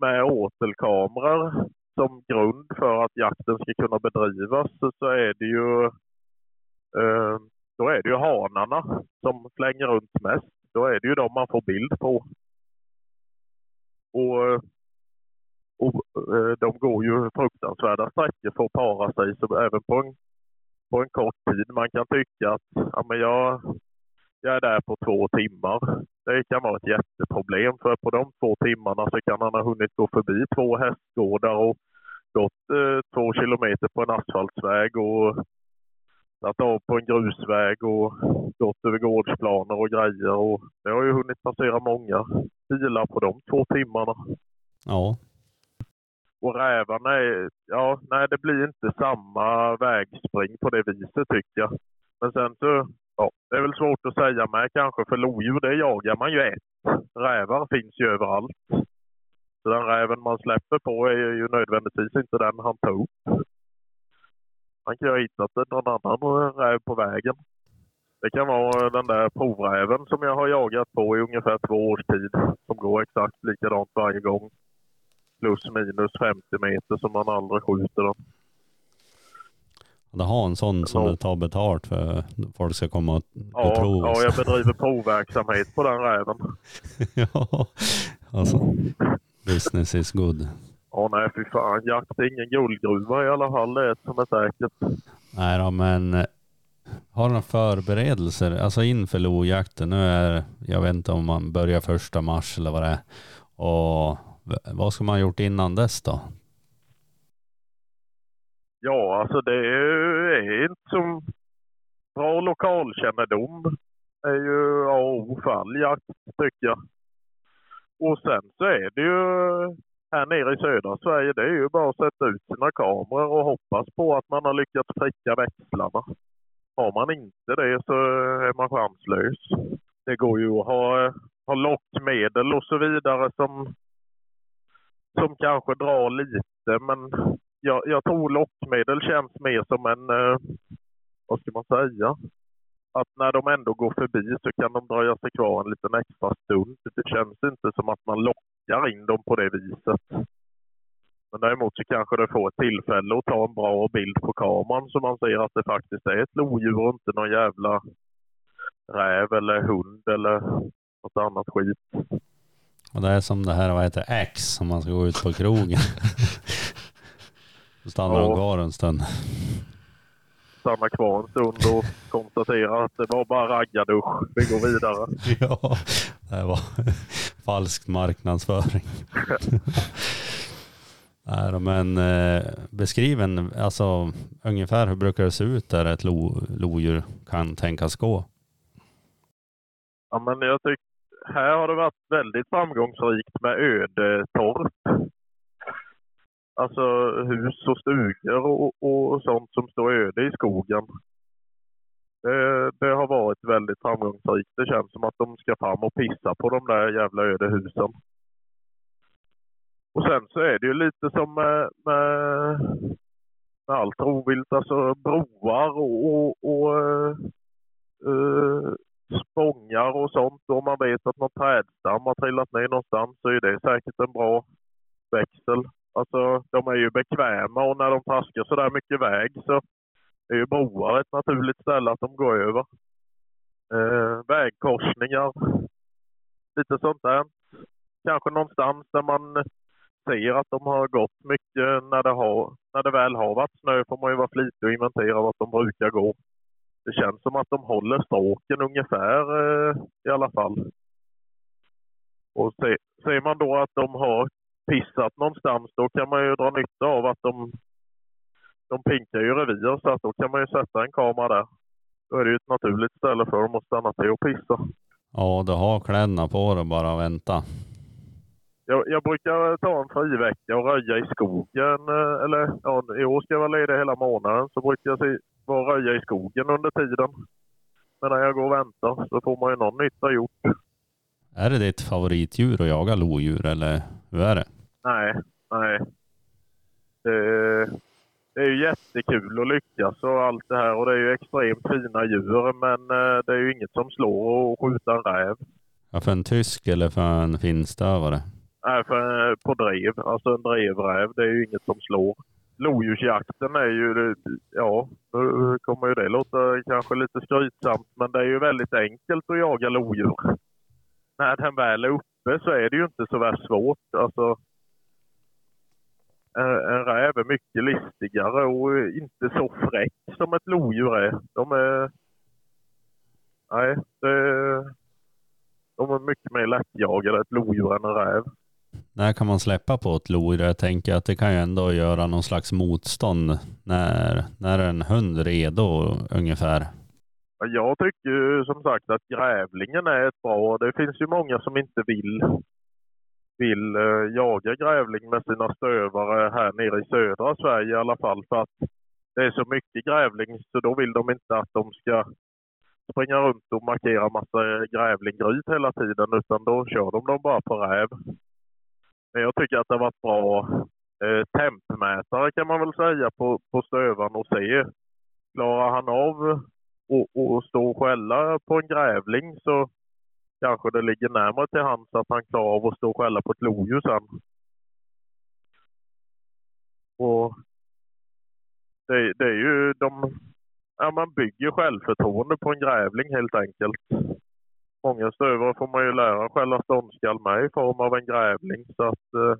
[SPEAKER 4] med åtelkameror som grund för att jakten ska kunna bedrivas så, så är det ju eh, då är det ju hanarna som slänger runt mest. Då är det ju de man får bild på. Och, eh, och eh, de går ju fruktansvärda sträckor för att para sig, så även på en, på en kort tid. Man kan tycka att ja, men jag, jag är där på två timmar. Det kan vara ett jätteproblem för på de två timmarna så kan han ha hunnit gå förbi två hästgårdar och gått eh, två kilometer på en asfaltsväg och satt av på en grusväg och gått över gårdsplaner och grejer. Och det har ju hunnit passera många bilar på de två timmarna.
[SPEAKER 2] Ja.
[SPEAKER 4] Och rävarna är, ja, nej det blir inte samma vägspring på det viset tycker jag. Men sen så, ja, det är väl svårt att säga med kanske för lodjur det jagar man ju ett. Rävar finns ju överallt. Så den räven man släpper på är ju nödvändigtvis inte den han tar upp. Han kan ju ha hittat någon annan räv på vägen. Det kan vara den där provräven som jag har jagat på i ungefär två års tid. Som går exakt likadant varje gång. Plus minus 50 meter som man aldrig skjuter den.
[SPEAKER 2] Det har en sån som
[SPEAKER 4] Ja.
[SPEAKER 2] du tar betalt för folk ska komma och
[SPEAKER 4] Ja,
[SPEAKER 2] beprova.
[SPEAKER 4] ja, jag bedriver provverksamhet på den räven.
[SPEAKER 2] ja, alltså. Business is good.
[SPEAKER 4] Ja, nej fy fan. Jakt är ingen guldgruva i alla fall. Det är ett som är säkert.
[SPEAKER 2] Nej då, men eh, har du några förberedelser, alltså inför lojakten? Nu är, jag vet inte om man börjar första mars eller vad det är. Och vad ska man ha gjort innan dess då?
[SPEAKER 4] Ja, alltså det är inte som bra lokalkännedom är ju A och O för all jakt tycker jag. Och sen så är det ju här nere i södra Sverige, det är ju bara att sätta ut sina kameror och hoppas på att man har lyckats pricka växlarna. Har man inte det så är man chanslös. Det går ju att ha, ha lockmedel och så vidare som, som kanske drar lite men jag, jag tror lockmedel känns mer som en, eh, vad ska man säga? Att när de ändå går förbi så kan de dröja sig kvar en liten extra stund. Det känns inte som att man lockar in dem på det viset. Men däremot så kanske det får ett tillfälle att ta en bra bild på kameran så man ser att det faktiskt är ett lodjur och inte någon jävla räv eller hund eller något annat skit.
[SPEAKER 2] Och det är som det här, vad heter X, om man ska gå ut på krogen. Då stannar de
[SPEAKER 4] Ja.
[SPEAKER 2] kvar en stund.
[SPEAKER 4] Stanna kvar en stund och konstatera att det var bara raggardusch. Vi går vidare.
[SPEAKER 2] Ja, det var falsk marknadsföring. Nej, men eh, beskriv en, alltså ungefär hur brukar det se ut där ett lo, lodjur kan tänkas gå?
[SPEAKER 4] Ja, men jag tycker här har det varit väldigt framgångsrikt med ödetorp. Alltså hus och stugor och, och sånt som står öde i skogen. Det, det har varit väldigt framgångsrikt. Det känns som att de ska fram och pissa på de där jävla öde husen. Och sen så är det ju lite som med, med, med allt rovvilt, alltså broar och, och, och uh, spångar och sånt. Om man vet att någon trädstam har trillat ner någonstans så är det säkert en bra växel. Alltså de är ju bekväma och när de traskar så där mycket väg så är ju broar ett naturligt ställe att de går över. Eh, vägkorsningar, lite sånt där. Kanske någonstans där man ser att de har gått mycket när det, har, när det väl har varit snö får man ju vara flitig och inventera vart de brukar gå. Det känns som att de håller stråken ungefär eh, i alla fall. Och se, ser man då att de har pissat någonstans då kan man ju dra nytta av att de, de pinkar ju revir så att då kan man ju sätta en kamera där. Då är det ju ett naturligt ställe för dem att stanna till och pissa.
[SPEAKER 2] Ja, du har kläderna på dig bara och vänta.
[SPEAKER 4] Jag, jag brukar ta en frivecka och röja i skogen. eh, Eller ja, i år ska jag vara ledig hela månaden. Så brukar jag och röja i skogen under tiden. När jag går och väntar så får man ju någon nytta gjort.
[SPEAKER 2] Är det ditt favoritdjur att jaga lodjur eller hur är det?
[SPEAKER 4] Nej, nej. Det, det är ju jättekul att lyckas och allt det här och det är ju extremt fina djur men eh, det är ju inget som slår att skjuta en räv.
[SPEAKER 2] Ja, för en tysk eller för en finstövare?
[SPEAKER 4] Nej, för, på drev. Alltså en drevräv, det är ju inget som slår. Lodjursjakten är ju, ja, nu kommer ju det låta kanske lite skrytsamt, men det är ju väldigt enkelt att jaga lodjur. När den väl är uppe så är det ju inte så värst svårt. Alltså, en, en räv är mycket listigare och inte så fräck som ett lodjur är. De är... Nej, det, de är mycket mer lättjagade ett lodjur än en räv.
[SPEAKER 2] När kan man släppa på ett lodjur? Jag tänker att det kan ju ändå göra någon slags motstånd när, när en hund är redo ungefär.
[SPEAKER 4] Jag tycker ju som sagt att grävlingen är ett bra... Det finns ju många som inte vill, vill eh, jaga grävling med sina stövare här nere i södra Sverige i alla fall. För att det är så mycket grävling så då vill de inte att de ska springa runt och markera massa grävlinggryt hela tiden utan då kör de dem bara på räv. Men jag tycker att det har varit bra eh, tempmätare kan man väl säga på, på stövan och se. Klarar han av att stå och skälla på en grävling så kanske det ligger närmare till hands att han klarar av att stå och skälla på ett lodjur sen. Och det, det är ju de... Ja, man bygger självförtroende på en grävling helt enkelt många stövare får man ju lära skälla ståndskall med i form av en grävling. Så att, eh,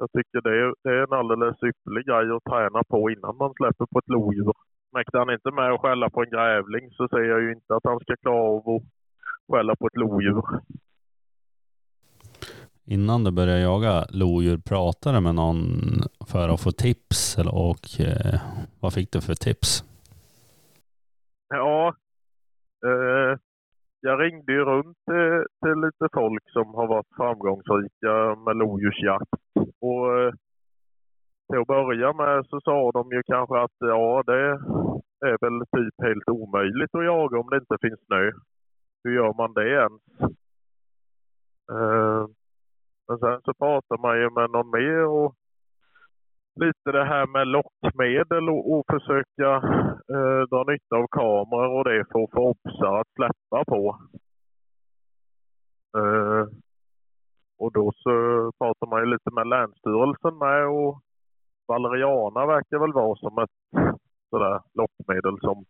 [SPEAKER 4] jag tycker det är, det är en alldeles ypperlig grej att träna på innan man släpper på ett lodjur. Mäktar han inte med att skälla på en grävling så säger jag ju inte att han ska klara av att skälla på ett lodjur.
[SPEAKER 2] Innan du började jaga lodjur, pratade med någon för att få tips? Och eh, vad fick du för tips?
[SPEAKER 4] Ja, eh, jag ringde ju runt till, till, lite folk som har varit framgångsrika med lodjursjakt. Och eh, till att börja med så sa de ju kanske att ja, det är väl typ helt omöjligt att jaga om det inte finns snö. Hur gör man det ens? Eh, men sen så pratar man ju med någon mer och lite det här med lockmedel och, och försöka eh, dra nytta av kameror och det för att få obsar att släppa på. Eh, och då så pratar man ju lite med Länsstyrelsen med och Valeriana verkar väl vara som ett sådär lockmedel som,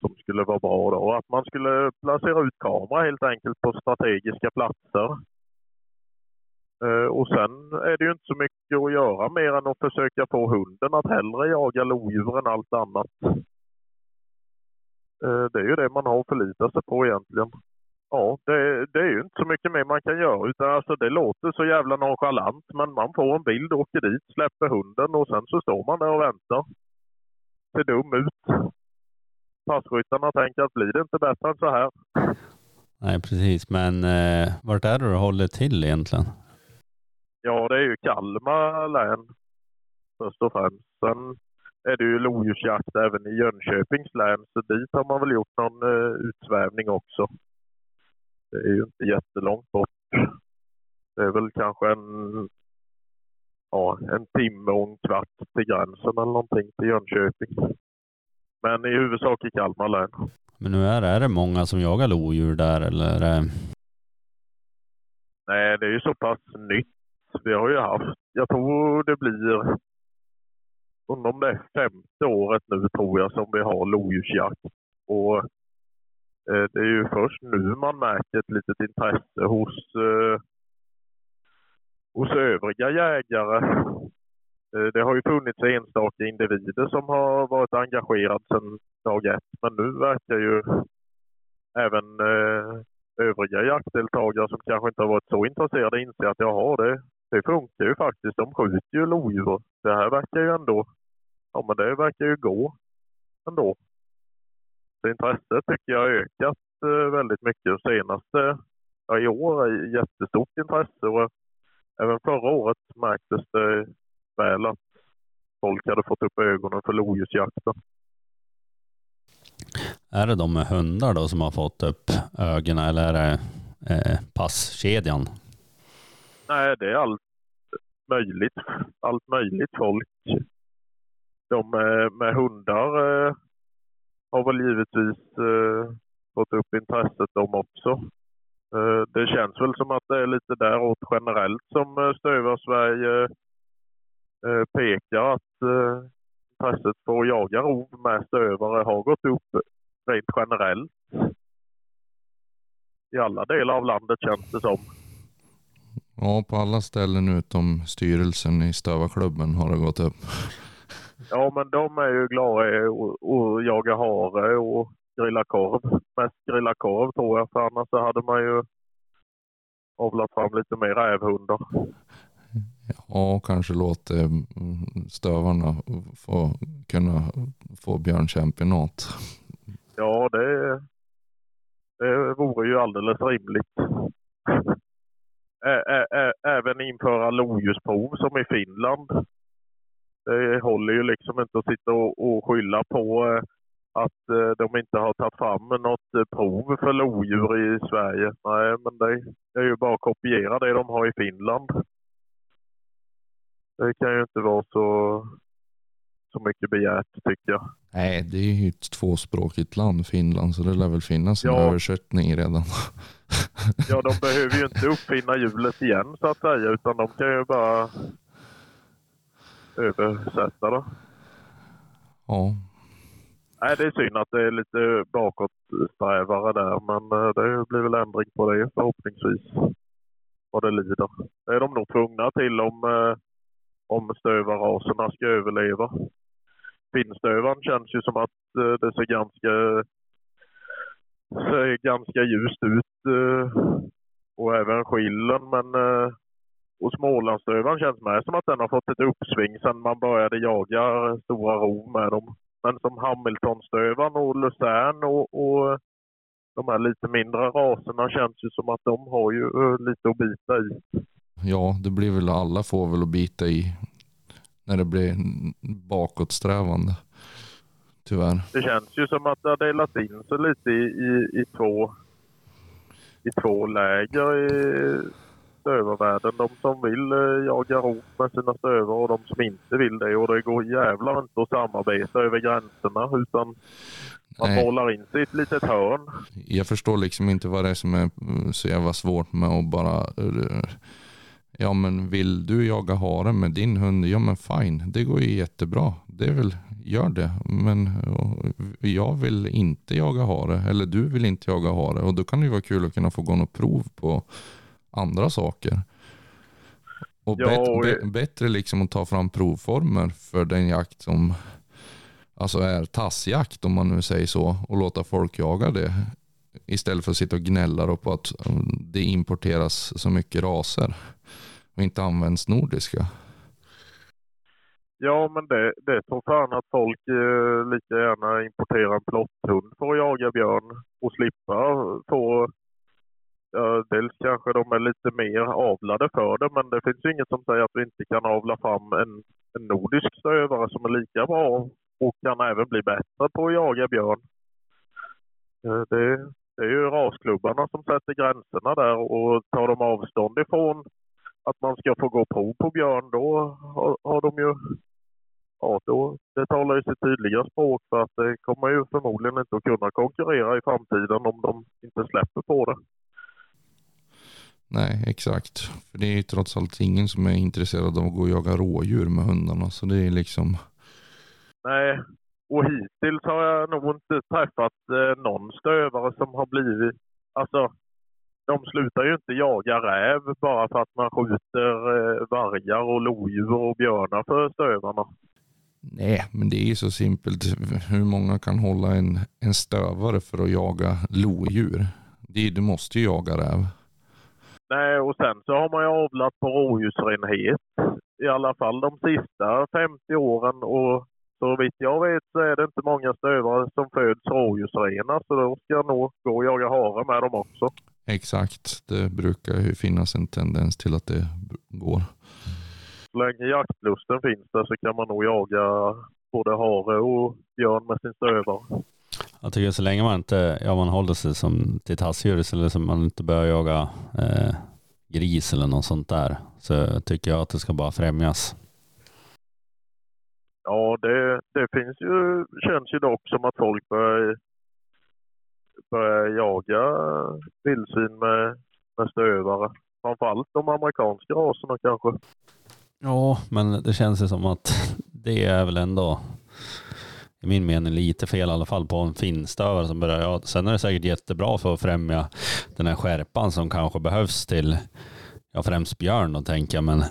[SPEAKER 4] som skulle vara bra då. Att man skulle placera ut kamera helt enkelt på strategiska platser. Eh, och sen är det ju inte så mycket att göra mer än att försöka få hunden att hellre jaga lodjur än allt annat. Eh, det är ju det man har att förlita sig på egentligen. Ja, det, det, är ju inte så mycket mer man kan göra. Utan alltså det låter så jävla nonchalant, men man får en bild, åker dit, släpper hunden och sen så står man där och väntar. Ser dum ut. Passkyttarna tänker att blir det inte bättre än så här?
[SPEAKER 2] Nej, precis. Men eh, vart är det du håller till egentligen?
[SPEAKER 4] Ja, det är ju Kalmar län först och främst. Sen är det ju lodjursjakt även i Jönköpings län, så dit har man väl gjort någon uh, utsvävning också. Det är ju inte jättelångt bort. Det är väl kanske en, ja, en timme och en kvart till gränsen eller någonting till Jönköping. Men i huvudsak i Kalmar län.
[SPEAKER 2] Men nu är, är det många som jagar lodjur där eller?
[SPEAKER 4] Nej, det är ju så pass nytt vi har ju haft, jag tror det blir, undrar om det är femte året nu tror jag som vi har lodjursjakt. Och eh, det är ju först nu man märker ett litet intresse hos, eh, hos övriga jägare. Eh, det har ju funnits enstaka individer som har varit engagerade sedan dag ett, men nu verkar ju även eh, övriga jaktdeltagare som kanske inte har varit så intresserade inse att jaha, det, det funkar ju faktiskt. De skjuter ju lodjur. Det här verkar ju ändå, ja men det verkar ju gå ändå. Så intresset tycker jag har ökat eh, väldigt mycket. Senaste, ja, i år är jättestort intresse och även förra året märktes det väl att folk hade fått upp ögonen för lodjursjakten.
[SPEAKER 2] Är det de med hundar då som har fått upp ögonen eller är det eh, passkedjan?
[SPEAKER 4] Nej, det är allt möjligt, allt möjligt folk. de eh, med, hundar eh, har väl givetvis eh, fått upp intresset de också. Det känns väl som att det är lite däråt generellt som Stövar-Sverige pekar att intresset för att jaga rov med stövare har gått upp rent generellt. I alla delar av landet känns det som.
[SPEAKER 3] Ja, på alla ställen utom styrelsen i Stövarklubben har det gått upp.
[SPEAKER 4] Ja, men de är ju glada i att jaga hare och grilla korv. Mest grilla korv tror jag, för annars så hade man ju avlat fram lite mer rävhundar.
[SPEAKER 3] Ja, och kanske låta mm, stövarna få kunna få björnchampionat.
[SPEAKER 4] Ja, det, det vore ju alldeles rimligt. Även införa lodjursprov som i Finland. Det håller ju liksom inte att sitta och, och skylla på eh, att eh, de inte har tagit fram något eh, prov för lodjur i Sverige. Nej, men det är ju bara att kopiera det de har i Finland. Det kan ju inte vara så, så mycket begärt tycker jag.
[SPEAKER 3] Nej, det är ju ett tvåspråkigt land, Finland, så det lär väl finnas en
[SPEAKER 4] Ja.
[SPEAKER 3] översättning redan.
[SPEAKER 4] Ja, de behöver ju inte uppfinna hjulet igen så att säga, utan de kan ju bara översätta det.
[SPEAKER 3] Ja,
[SPEAKER 4] Nej, det är synd att det är lite bakåtsträvare där, men eh, det blir väl ändring på det förhoppningsvis. Vad det lider. Det är de nog tvungna till om, eh, om stövarraserna ska överleva. Finnstövaren känns ju som att eh, det ser ganska, ser ganska ljust ut. eh, Och även skillen, men eh, och Smålandsstövaren känns med som att den har fått ett uppsving sedan man började jaga stora rov med dem. Men som Hamiltonstövaren och Luzern och, och de här lite mindre raserna känns ju som att de har ju eh, lite att bita i.
[SPEAKER 3] ja, det blir väl alla får väl att bita i när det blir bakåtsträvande. Tyvärr.
[SPEAKER 4] Det känns ju som att det har delats in sig lite i, i, i, två, i två läger i stövarvärlden. De som vill eh, jaga rov med sina stövar och de som inte vill det. Och det går jävlar inte att samarbeta över gränserna utan man
[SPEAKER 3] Nej.
[SPEAKER 4] målar in sig i ett litet hörn.
[SPEAKER 3] Jag förstår liksom inte vad det är som är så jävla svårt med att bara eh, Ja men vill du jaga hare med din hund? Ja men fine, det går ju jättebra. Det är väl, gör det. Men eh, jag vill inte jaga hare. Eller du vill inte jaga hare. Och då kan det ju vara kul att kunna få gå något prov på andra saker. Och
[SPEAKER 4] Ja, och-
[SPEAKER 3] bättre liksom att ta fram provformer för den jakt som alltså är tassjakt om man nu säger så och låta folk jaga det istället för att sitta och gnälla på att mm, det importeras så mycket raser och inte används nordiska.
[SPEAKER 4] Ja, men det, det tror fan att folk eh, lika gärna importerar en plotthund för att jaga björn och slippa få... Eh, dels kanske de är lite mer avlade för det, men det finns ju inget som säger att vi inte kan avla fram en, en nordisk stövare som är lika bra och kan även bli bättre på att jaga björn. Eh, Det, det är ju rasklubbarna som sätter gränserna där och tar de avstånd ifrån att man ska få gå prov på björn, då har, har de ju... Ja, då, det talar ju sitt tydliga språk för att det kommer ju förmodligen inte att kunna konkurrera i framtiden om de inte släpper på det.
[SPEAKER 3] Nej, exakt. För det är ju trots allt ingen som är intresserad av att gå och jaga rådjur med hundarna. Så det är liksom,
[SPEAKER 4] Nej, och hittills har jag nog inte träffat eh, någon stövare som har blivit... Alltså, de slutar ju inte jaga räv bara för att man skjuter eh, vargar och lodjur och björnar för stövarna.
[SPEAKER 3] nej men det är ju så simpelt. Hur många kan hålla en, en stövare för att jaga lodjur? Det, du måste ju jaga räv.
[SPEAKER 4] Nej, och sen så har man ju avlat på rådjursrenhet. I alla fall de sista 50 åren. Och så vitt jag vet så är det inte många stövare som föds rådjursrena. Så då ska jag nog gå och jaga hare med dem också.
[SPEAKER 3] Exakt, det brukar ju finnas en tendens till att det går.
[SPEAKER 4] Så länge jaktlusten finns där så kan man nog jaga både hare och björn med sin stövare.
[SPEAKER 2] Jag tycker så länge man inte, ja man håller sig som till tassdjur eller som man inte börjar jaga eh, gris eller något sånt där så tycker jag att det ska bara främjas.
[SPEAKER 4] Ja, det, det finns ju, känns ju dock som att folk börjar, börjar jaga vildsvin med, med stövare. Framförallt de amerikanska raserna kanske.
[SPEAKER 2] Ja, men det känns ju som att det är väl ändå i min mening lite fel i alla fall på en finstövare som börjar. Ja, sen är det säkert jättebra för att främja den här skärpan som kanske behövs till ja, främst björn då tänker jag, men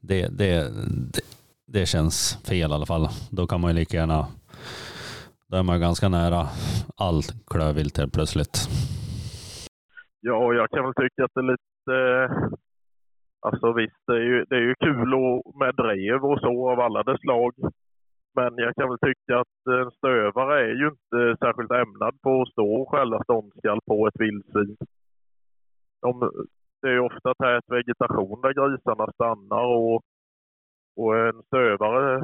[SPEAKER 2] det, det, det, det känns fel i alla fall. Då kan man ju lika gärna, då är man ganska nära all klövvilt helt plötsligt.
[SPEAKER 4] Ja, jag kan väl tycka att det är lite... Eh, alltså visst, det är ju, det är ju kul och, med drev och så av alla dess slag. Men jag kan väl tycka att en stövare är ju inte särskilt ämnad på att stå och skälla ståndskall på ett vildsvin. De, det är ofta tät vegetation där grisarna stannar och, och en stövare,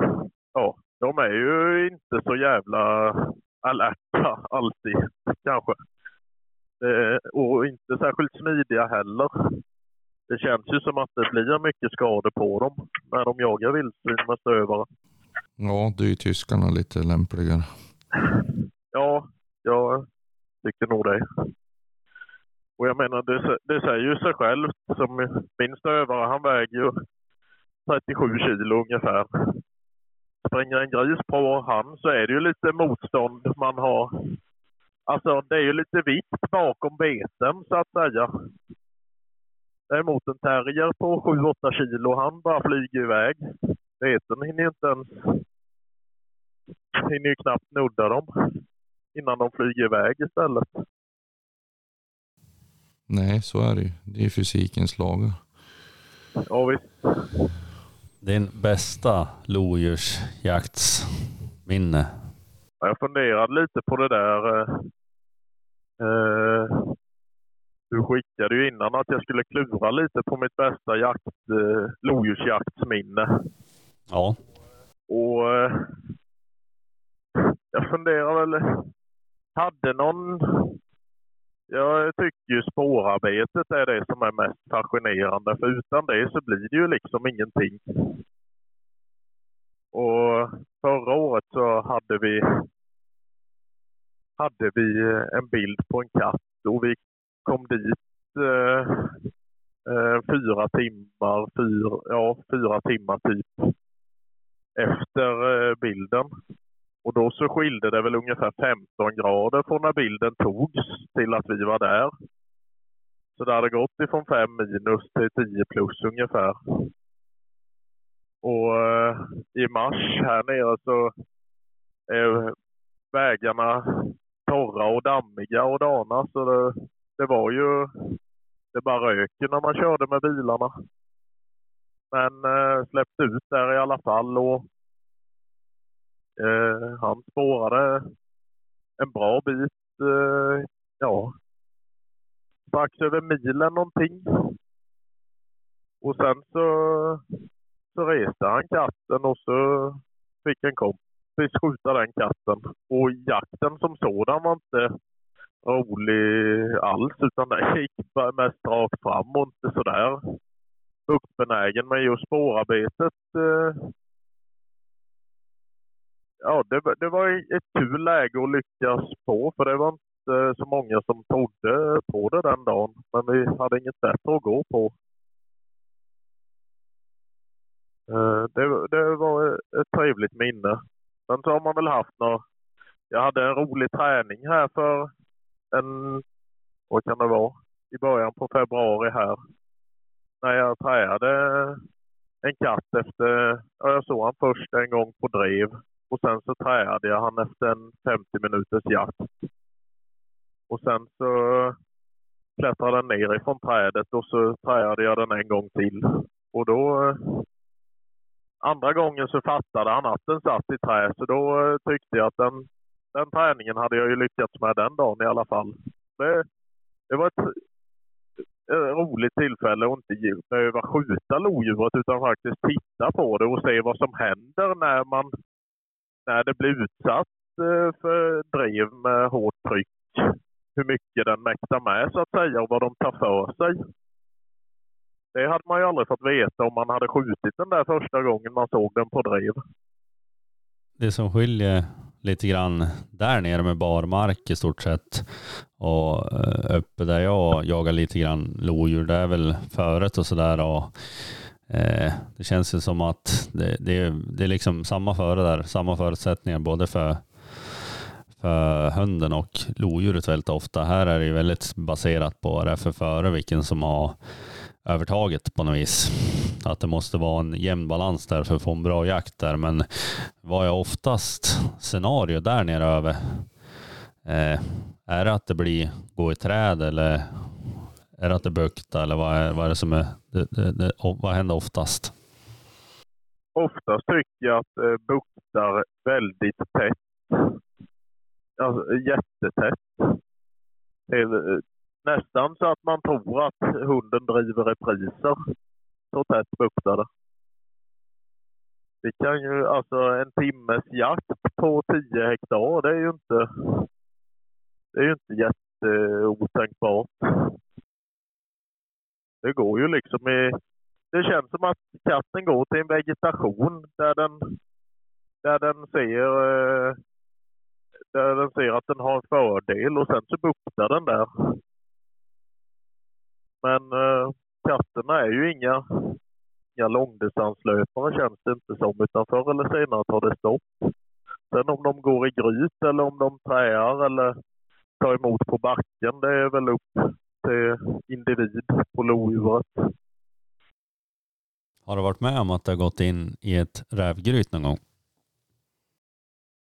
[SPEAKER 4] ja, de är ju inte så jävla alerta alltid kanske. Eh, och inte särskilt smidiga heller. Det känns ju som att det blir mycket skador på dem när de jagar vildsvin med stövare.
[SPEAKER 3] Ja, det är ju tyskarna lite lämpligare.
[SPEAKER 4] Ja, jag tycker nog det. Och jag menar, det, det säger ju sig självt. Som min stövare, han väger ju 37 kilo ungefär. Springer en gris på han så är det ju lite motstånd man har. Alltså det är ju lite vikt bakom beten så att säga. Däremot en terrier på 7-8 kilo, han bara flyger iväg. Beten hinner ju inte ens... Hinner ju knappt nudda dem innan de flyger iväg istället.
[SPEAKER 3] Nej, så är det ju. Det är fysikens lagar.
[SPEAKER 4] Ja visst.
[SPEAKER 2] Din bästa lodjursjaktsminne?
[SPEAKER 4] Jag funderade lite på det där. Eh, eh, du skickade ju innan att jag skulle klura lite på mitt bästa jakt, eh, lodjursjaktsminne.
[SPEAKER 2] Ja.
[SPEAKER 4] Och eh, jag funderar väl, hade någon... Jag tycker ju spårarbetet är det som är mest fascinerande, för utan det så blir det ju liksom ingenting. Och förra året så hade vi hade vi eh, en bild på en katt och vi kom dit eh, eh, fyra timmar, fyra, ja, fyra timmar typ efter eh, bilden. Och då så skilde det väl ungefär 15 grader från när bilden togs till att vi var där. Så det hade gått ifrån 5 minus till 10 plus ungefär. Och eh, i mars här nere så är vägarna torra och dammiga och dana. Så det, det var ju... Det bara röker när man körde med bilarna. Men eh, släppte ut där i alla fall och eh, han spårade en bra bit. Eh, ja, strax över milen någonting. Och sen så, så reste han katten och så fick en kompis skjuta den katten. Och jakten som sådan var inte rolig alls utan det gick mest rakt fram och inte sådär fruktbenägen. Men just spårarbetet eh, ja, det, det var ett kul läge att lyckas på för det var inte så många som trodde på det den dagen. Men vi hade inget bättre att gå på. Eh, det, det var ett trevligt minne. Sen så har man väl haft några... Jag hade en rolig träning här för en... Vad kan det vara? I början på februari här. När jag träade en katt efter... Jag såg han först en gång på drev och sen så träade jag han efter en 50 minuters jakt. Och sen så klättrade den ner ifrån trädet och så träade jag den en gång till. Och då... Andra gången så fattade han att den satt i trä så då eh, tyckte jag att den, den träningen hade jag ju lyckats med den dagen i alla fall. Det, det var ett, ett roligt tillfälle att inte behöva skjuta lodjuret utan faktiskt titta på det och se vad som händer när man när det blir utsatt eh, för drev med hårt tryck, hur mycket den mäktar med så att säga och vad de tar för sig. Det hade man ju aldrig fått veta om man hade skjutit den där första gången man såg den på drev.
[SPEAKER 2] det som skiljer lite grann där nere med barmark i stort sett och eh, uppe där jag jagar lite grann lodjur, det är väl föret och sådär och eh, det känns ju som att det, det, är, det är liksom samma före där, samma förutsättningar både för för hunden och lodjuret väldigt ofta. Här är det ju väldigt baserat på vad det är för före, vilken som har övertaget på något vis. Att det måste vara en jämn balans där för att få en bra jakt där. Men vad är oftast scenario där nere över? Eh, är det att det blir gå i träd eller är det att det buktar eller vad är, vad är det som är, det, det, det, vad händer oftast?
[SPEAKER 4] Oftast tycker jag att det buktar väldigt tätt. Alltså, jättetätt. Eh, nästan så att man tror att hunden driver repriser. Så tätt buktar det. Det kan ju, alltså en timmes jakt på 10 hektar, det är ju inte, det är ju inte jätteotänkbart. Det går ju liksom i, det känns som att katten går till en vegetation där den, där den ser, eh, där den ser att den har en fördel och sen så buktar den där. Men eh, katterna är ju inga, inga långdistanslöpare känns det inte som, utan förr eller senare tar det stopp. Sen om de går i gryt eller om de träar eller tar emot på backen, det är väl upp individ på lodjuret.
[SPEAKER 2] Har du varit med om att det har gått in i ett rävgryt någon gång?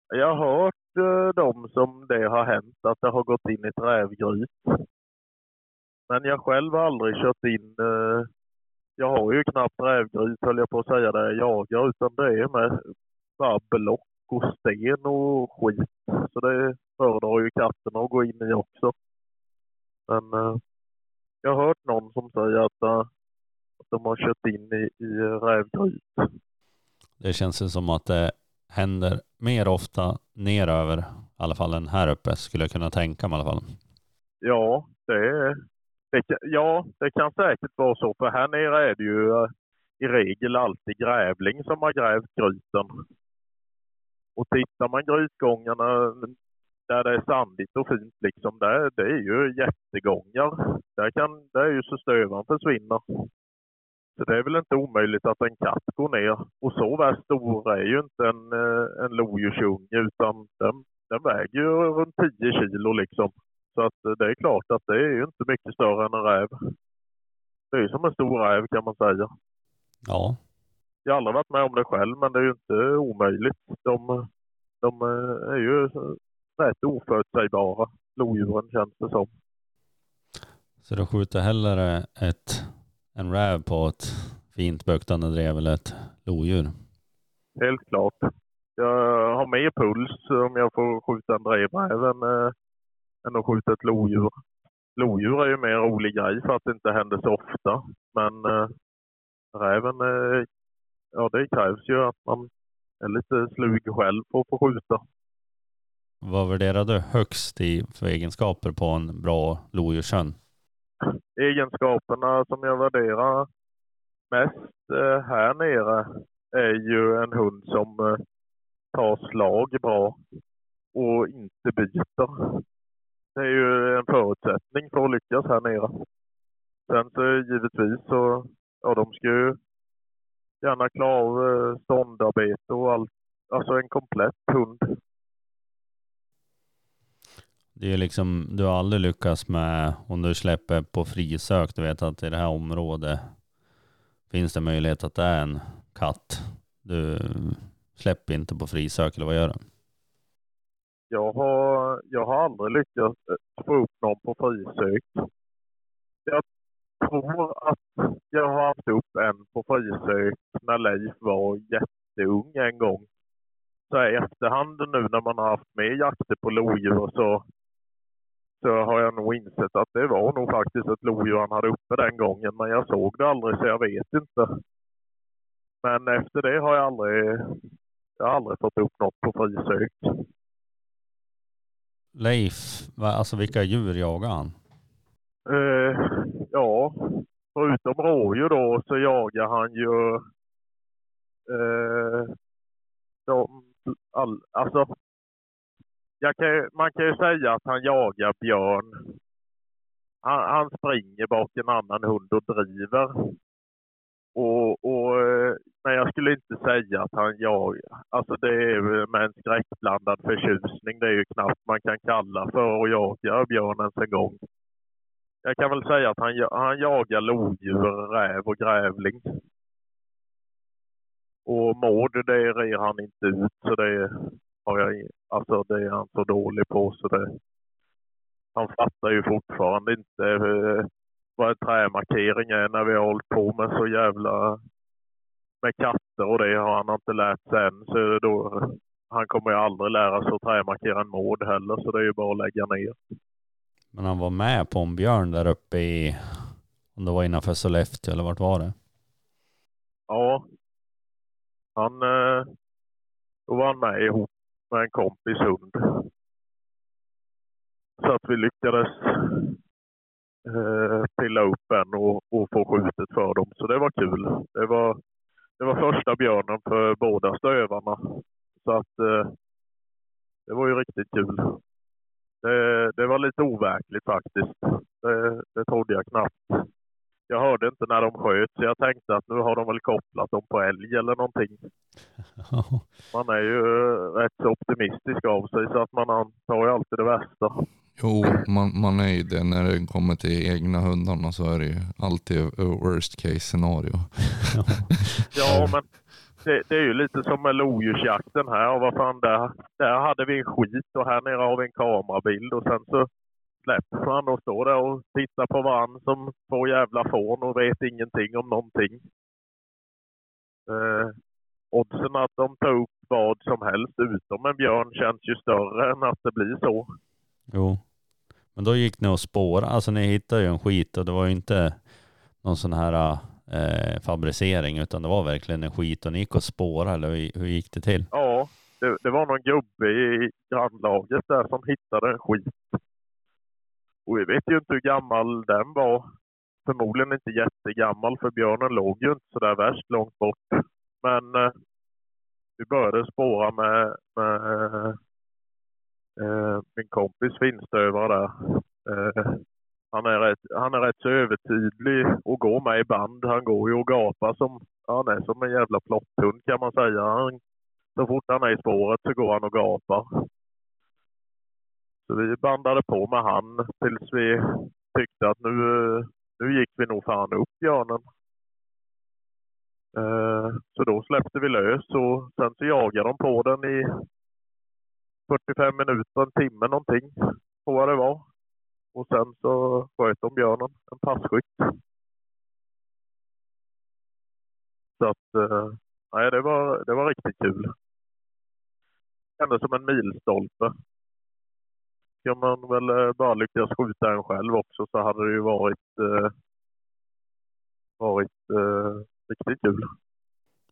[SPEAKER 4] Jag har hört eh, dem som det har hänt, att det har gått in i ett rävgryt. Men jag själv har aldrig kört in... Eh, jag har ju knappt rävgryt höll jag på att säga där jag jagar, utan det är med bara block och sten och skit. Så det föredrar ju katterna att gå in i också. Men eh, jag har hört någon som säger att, uh, att de har kört in i, i rävgryt.
[SPEAKER 2] Det känns ju som att det händer mer ofta neröver, i alla fall än här uppe, skulle jag kunna tänka mig i alla fall.
[SPEAKER 4] Ja, det, är, det, ja, det kan säkert vara så. För här nere är det ju uh, i regel alltid grävling som har grävt gryten. Och tittar man grytgångarna där det är sandigt och fint liksom, där, det är ju jättegångar. Där, kan, där är ju så stövan försvinner. Så det är väl inte omöjligt att en katt går ner. Och så värst stor är ju inte en, eh, en lodjursunge utan den, den väger ju runt 10 kilo liksom. Så att eh, det är klart att det är ju inte mycket större än en räv. Det är ju som en stor räv kan man säga.
[SPEAKER 2] Ja.
[SPEAKER 4] Jag har aldrig varit med om det själv men det är ju inte omöjligt. De, de är ju rätt oförutsägbara, lodjuren känns det som.
[SPEAKER 2] Så du skjuter hellre ett, en räv på ett fint buktande drev eller ett lodjur?
[SPEAKER 4] Helt klart. Jag har mer puls om jag får skjuta en drevräv än, äh, än att skjuta ett lodjur. Lodjur är ju mer rolig grej för att det inte händer så ofta. Men äh, räven, äh, ja det krävs ju att man är lite slug själv för att få skjuta.
[SPEAKER 2] Vad värderar du högst i för egenskaper på en bra lodjurshund?
[SPEAKER 4] Egenskaperna som jag värderar mest eh, här nere är ju en hund som eh, tar slag bra och inte biter. Det är ju en förutsättning för att lyckas här nere. Sen så givetvis så, ja de ska ju gärna klara av eh, ståndarbete och allt. Alltså en komplett hund.
[SPEAKER 2] Det är liksom, du har aldrig lyckats med, om du släpper på frisök, du vet att i det här området finns det möjlighet att det är en katt. Du släpper inte på frisök, eller vad gör du?
[SPEAKER 4] Jag har, jag har aldrig lyckats få upp någon på frisök. Jag tror att jag har haft upp en på frisök när Leif var jätteung en gång. Så i efterhand nu när man har haft med jakter på lodjur så så har jag nog insett att det var nog faktiskt ett lodjur han hade uppe den gången. Men jag såg det aldrig så jag vet inte. Men efter det har jag aldrig, jag har aldrig fått upp något på frisök.
[SPEAKER 2] Leif, alltså vilka djur jagar han?
[SPEAKER 4] Uh, ja, förutom rådjur då så jagar han ju uh, de, all, alltså, kan, man kan ju säga att han jagar björn. Han, han springer bak en annan hund och driver. Och, och, eh, men jag skulle inte säga att han jagar. Alltså det är med en skräckblandad förtjusning. Det är ju knappt man kan kalla för att jaga björn ens en gång. Jag kan väl säga att han, han jagar lodjur, räv och grävling. Och mård, det rer han inte ut. Så det har jag, alltså det är han så dålig på. Så det, han fattar ju fortfarande inte eh, vad en trämarkering är när vi har hållit på med så jävla med katter och det har han inte lärt sig än. Så då, han kommer ju aldrig lära sig att trämarkera en mård heller så det är ju bara att lägga ner.
[SPEAKER 2] Men han var med på en björn där uppe i, om det var innanför Sollefteå eller vart var det?
[SPEAKER 4] Ja. Han, eh, då var han med ihop med en kompis hund. Så att vi lyckades eh, pilla upp en och, och få skjutet för dem. Så det var kul. Det var, det var första björnen för båda stövarna. Så att eh, det var ju riktigt kul. Det, det var lite overkligt faktiskt. Det, det trodde jag knappt. Jag hörde inte när de sköt så jag tänkte att nu har de väl kopplat dem på älg eller någonting. Man är ju eh, rätt så optimistisk av sig så att man antar ju alltid det värsta.
[SPEAKER 3] Jo, man, man är ju det när det kommer till egna hundarna så är det ju alltid worst case scenario.
[SPEAKER 4] Ja, men det, det är ju lite som med lodjursjakten här. Och vad fan, där, där hade vi en skit och här nere har vi en kamerabild och sen så släpper man och står där och tittar på varandra som två jävla fån och vet ingenting om någonting. Eh, oddsen att de tar upp vad som helst utom en björn känns ju större än att det blir så.
[SPEAKER 2] Jo. Men då gick ni och spåra, alltså ni hittade ju en skit och det var ju inte någon sån här eh, fabricering utan det var verkligen en skit och ni gick och spåra eller hur, hur gick det till?
[SPEAKER 4] Ja, det, det var någon gubbe i grannlaget där som hittade en skit. Och vi vet ju inte hur gammal den var. Förmodligen inte jättegammal för björnen låg ju inte så där värst långt bort. Men eh, vi började spåra med, med eh, eh, min kompis finstövare där. Eh, han, är rätt, han är rätt så övertydlig och går med i band. Han går ju och gapar som, han är som en jävla plotthund kan man säga. Han, så fort han är i spåret så går han och gapar. Så vi bandade på med han tills vi tyckte att nu, nu gick vi nog fan upp björnen. Eh, så då släppte vi lös och sen så jagade de på den i 45 minuter, en timme någonting. tror jag det var. Och sen så sköt de björnen, en passkytt. Så att, eh, nej det var, det var riktigt kul. Det Kändes som en milstolpe. Ska man väl eh, bara lyckas skjuta en själv också så hade det ju varit, eh, varit eh, riktigt kul.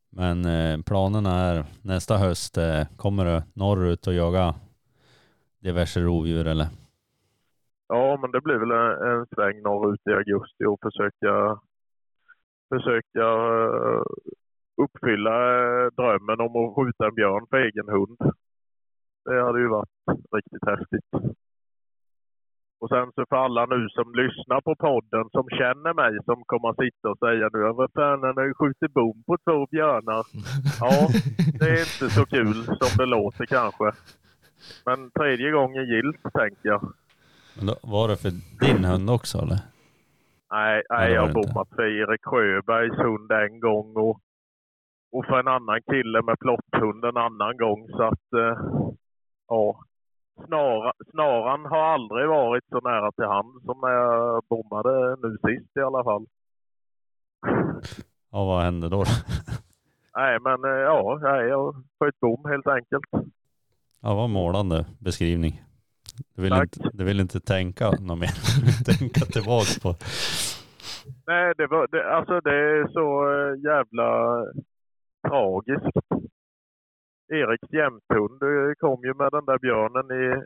[SPEAKER 2] Men eh, planerna är nästa höst, eh, kommer du norrut och jaga diverse rovdjur eller?
[SPEAKER 4] Ja, men det blir väl en, en sväng norrut i augusti och försöka, försöka eh, uppfylla drömmen om att skjuta en björn för egen hund. Det hade ju varit riktigt häftigt. Och sen så för alla nu som lyssnar på podden som känner mig som kommer att sitta och säga nu vad fan han har ju skjutit bom på två björnar. Ja, det är inte så kul som det låter kanske. Men tredje gången gillt tänker jag.
[SPEAKER 2] Men då, var det för din hund också eller?
[SPEAKER 4] Nej, nej jag har bommat för Erik Sjöbergs hund en gång och, och för en annan kille med plotthund en annan gång. Så att, eh, ja. Snara, snaran har aldrig varit så nära till hand som när jag bommade nu sist i alla fall.
[SPEAKER 2] Ja, vad hände då?
[SPEAKER 4] Nej, men eh, ja, nej, jag sköt bom helt enkelt.
[SPEAKER 2] Ja, vad målande beskrivning. Du vill,
[SPEAKER 4] Tack.
[SPEAKER 2] inte, du vill inte tänka något mer. Tänka tillbaks på.
[SPEAKER 4] Nej, det, var, det, alltså det är så eh, jävla tragiskt. Eriks jämthund eh, kom ju med den där björnen i,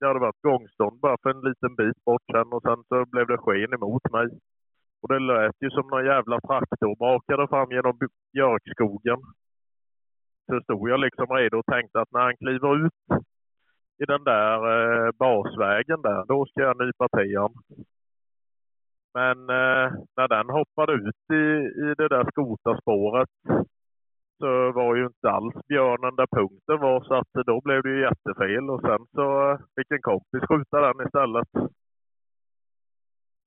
[SPEAKER 4] det hade varit gångstånd bara för en liten bit bort sen och sen så blev det sken emot mig. Och det lät ju som någon jävla traktor brakade fram genom björkskogen. så stod jag liksom redo och tänkte att när han kliver ut i den där eh, basvägen där, då ska jag nypa till honom. Men eh, när den hoppade ut i, i det där skotarspåret var ju inte alls björnen där punkten var så att då blev det ju jättefel och sen så eh, fick en kompis skjuta den istället.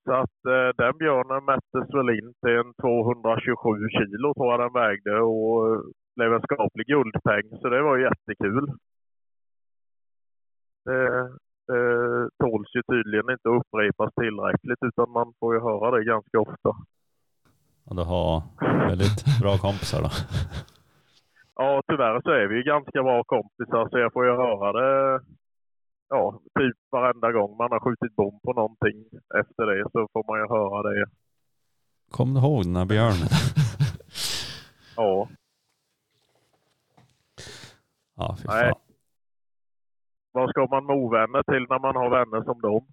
[SPEAKER 4] Så att eh, den björnen mättes väl in till en 227 kilo tror jag den vägde och eh, blev en skaplig guldpeng så det var ju jättekul. Det, det tåls ju tydligen inte att upprepas tillräckligt utan man får ju höra det ganska ofta.
[SPEAKER 2] Och du har väldigt bra kompisar då.
[SPEAKER 4] Ja, tyvärr så är vi ju ganska bra kompisar så jag får ju höra det ja, typ varenda gång man har skjutit bom på någonting efter det så får man ju höra det.
[SPEAKER 2] Kom du ihåg den här björnen?
[SPEAKER 4] Ja,
[SPEAKER 2] Ja, fy
[SPEAKER 4] Nej.
[SPEAKER 2] fan.
[SPEAKER 4] vad ska man med ovänner till när man har vänner som dem?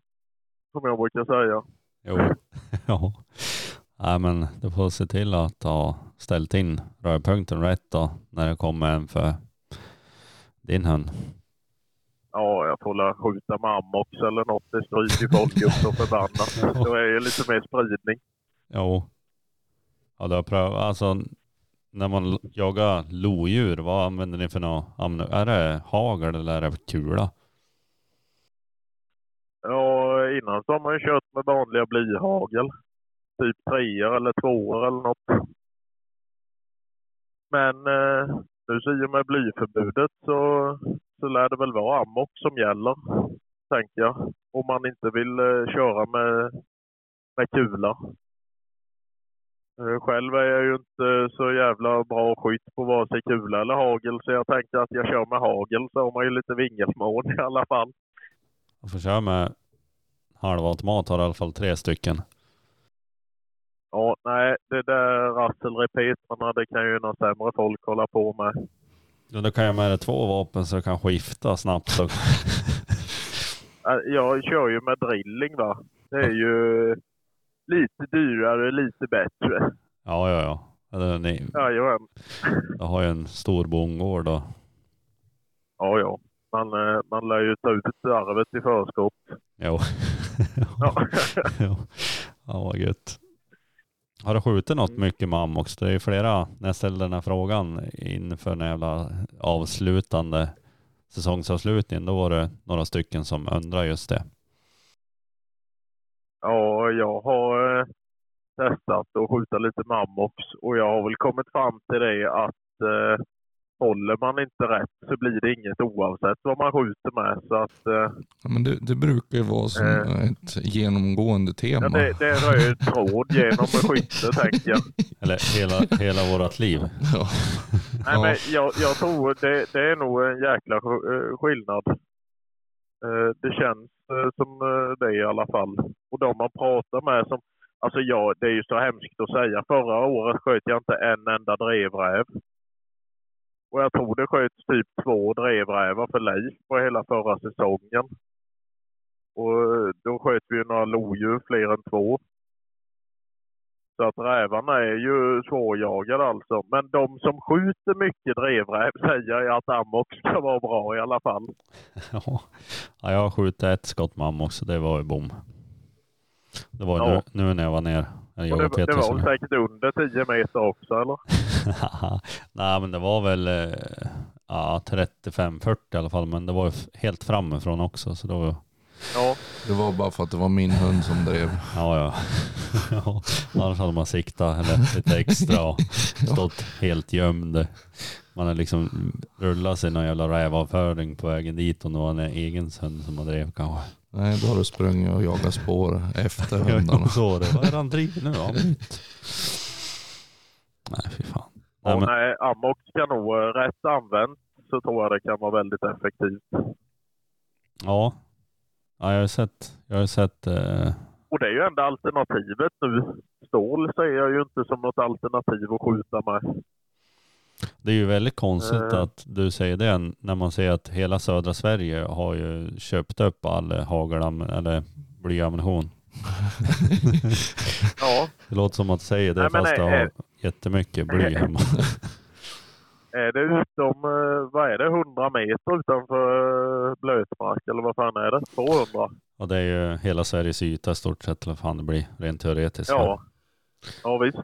[SPEAKER 4] Som jag brukar säga.
[SPEAKER 2] Jo. ja. Nej men du får se till att ha ställt in rörpunkten rätt då när det kommer en för din hund.
[SPEAKER 4] Ja, jag får la skjuta med ammox eller något. Det stryker folk upp så förbannat. Då är det lite mer spridning.
[SPEAKER 2] Jo. Ja du har prövat, alltså när man jagar lodjur, vad använder ni för något? Är det hagel eller är det kula?
[SPEAKER 4] Ja, innan så har man ju kört med vanliga blyhagel. Typ treor eller tvåor eller något. Men eh, nu så i och med blyförbudet så, så lär det väl vara amok som gäller, tänker jag. Om man inte vill eh, köra med, med kula. Eh, själv är jag ju inte så jävla bra skytt på vare sig kula eller hagel så jag tänker att jag kör med hagel så har man ju lite vingelmån i alla fall.
[SPEAKER 2] Jag får köra med halvautomat, har i alla fall tre stycken.
[SPEAKER 4] Ja, nej, det där rasselrepeterna det kan ju några sämre folk hålla på med.
[SPEAKER 2] Ja, då kan jag med två vapen så jag kan skifta snabbt. Och...
[SPEAKER 4] Jag kör ju med drilling va. Det är ju lite dyrare, lite bättre.
[SPEAKER 2] Ja, ja, ja. Eller, ni,
[SPEAKER 4] Jajamän.
[SPEAKER 2] jag har ju en stor bondgård och
[SPEAKER 4] Ja, ja. Man, eh, man lär ju ta ut arvet i förskott.
[SPEAKER 2] jo.
[SPEAKER 4] Ja.
[SPEAKER 2] Ja, vad gött. Har du skjutit något mycket med ammox? Det är ju flera, när jag ställde den här frågan inför den jävla avslutande säsongsavslutningen, då var det några stycken som undrar just det.
[SPEAKER 4] ja, jag har eh, testat att skjuta lite med ammox och jag har väl kommit fram till det att eh, håller man inte rätt så blir det inget oavsett vad man skjuter med. Så att eh,
[SPEAKER 3] Ja, men det, det brukar ju vara som
[SPEAKER 4] Eh.
[SPEAKER 3] ett genomgående tema.
[SPEAKER 4] ja, det, det är röd tråd genom skytte tänker jag.
[SPEAKER 2] Eller hela, hela vårat liv.
[SPEAKER 3] Ja.
[SPEAKER 4] Nej,
[SPEAKER 3] Ja.
[SPEAKER 4] men jag, jag tror det, det är nog en jäkla eh, skillnad. Eh, Det känns som det i alla fall. Och de man pratar med som... Alltså ja, det är ju så hemskt att säga. Förra året sköt jag inte en enda drevräv. Och jag tror det sköts typ två drevrävar för Leif på hela förra säsongen. Och eh, då sköt vi ju några lodjur, fler än två. Så att rävarna är ju svårjagade alltså. Men de som skjuter mycket drevräv säger att ammox ska vara bra i alla fall.
[SPEAKER 2] Ja, Ja, jag har skjutit ett skott med ammox så det var ju bom. Det var
[SPEAKER 4] Ja.
[SPEAKER 2] nu, nu när jag var ner. Jag
[SPEAKER 4] Och det,
[SPEAKER 2] jagade
[SPEAKER 4] det var väl säkert under 10 meter också eller?
[SPEAKER 2] Nej men det var väl eh, ja, 35-40 i alla fall. Men det var ju helt framifrån också. Så då,
[SPEAKER 4] Ja,
[SPEAKER 3] Det var bara för att det var min hund som drev.
[SPEAKER 2] ja ja. ja. Annars hade man siktat lite extra och stått helt gömd. Man har liksom rullat sig någon jävla rävavföring på vägen dit och det var en egen hund som man drev kanske.
[SPEAKER 3] Nej, då har du sprungit och jagat spår efter
[SPEAKER 2] Jag
[SPEAKER 3] hundarna.
[SPEAKER 2] så det. Vad är det han driver nu? Vet. Nej fy fan. Nej, men,
[SPEAKER 4] nej, ammox kan nog, eh, rätt använt, så tror jag det kan vara väldigt effektivt.
[SPEAKER 2] ja. ja, jag har sett, jag har sett eh,
[SPEAKER 4] Och det är ju ändå alternativet nu. Stål ser jag ju inte som något alternativ att skjuta med.
[SPEAKER 2] Det är ju väldigt konstigt
[SPEAKER 4] Eh.
[SPEAKER 2] att du säger det när man ser att hela södra Sverige har ju köpt upp all hagelam eller blyammunition.
[SPEAKER 4] Ja,
[SPEAKER 2] Det låter som att du säger det
[SPEAKER 4] Nej,
[SPEAKER 2] fast du
[SPEAKER 4] nej,
[SPEAKER 2] har
[SPEAKER 4] eh.
[SPEAKER 2] jättemycket bly hemma.
[SPEAKER 4] är det utom, eh, vad är det, 100 meter utanför eh, blötmark eller vad fan är det? 200?
[SPEAKER 2] Och det är ju hela Sveriges yta i stort sett, vad fan det blir, rent teoretiskt.
[SPEAKER 4] Ja, ja visst.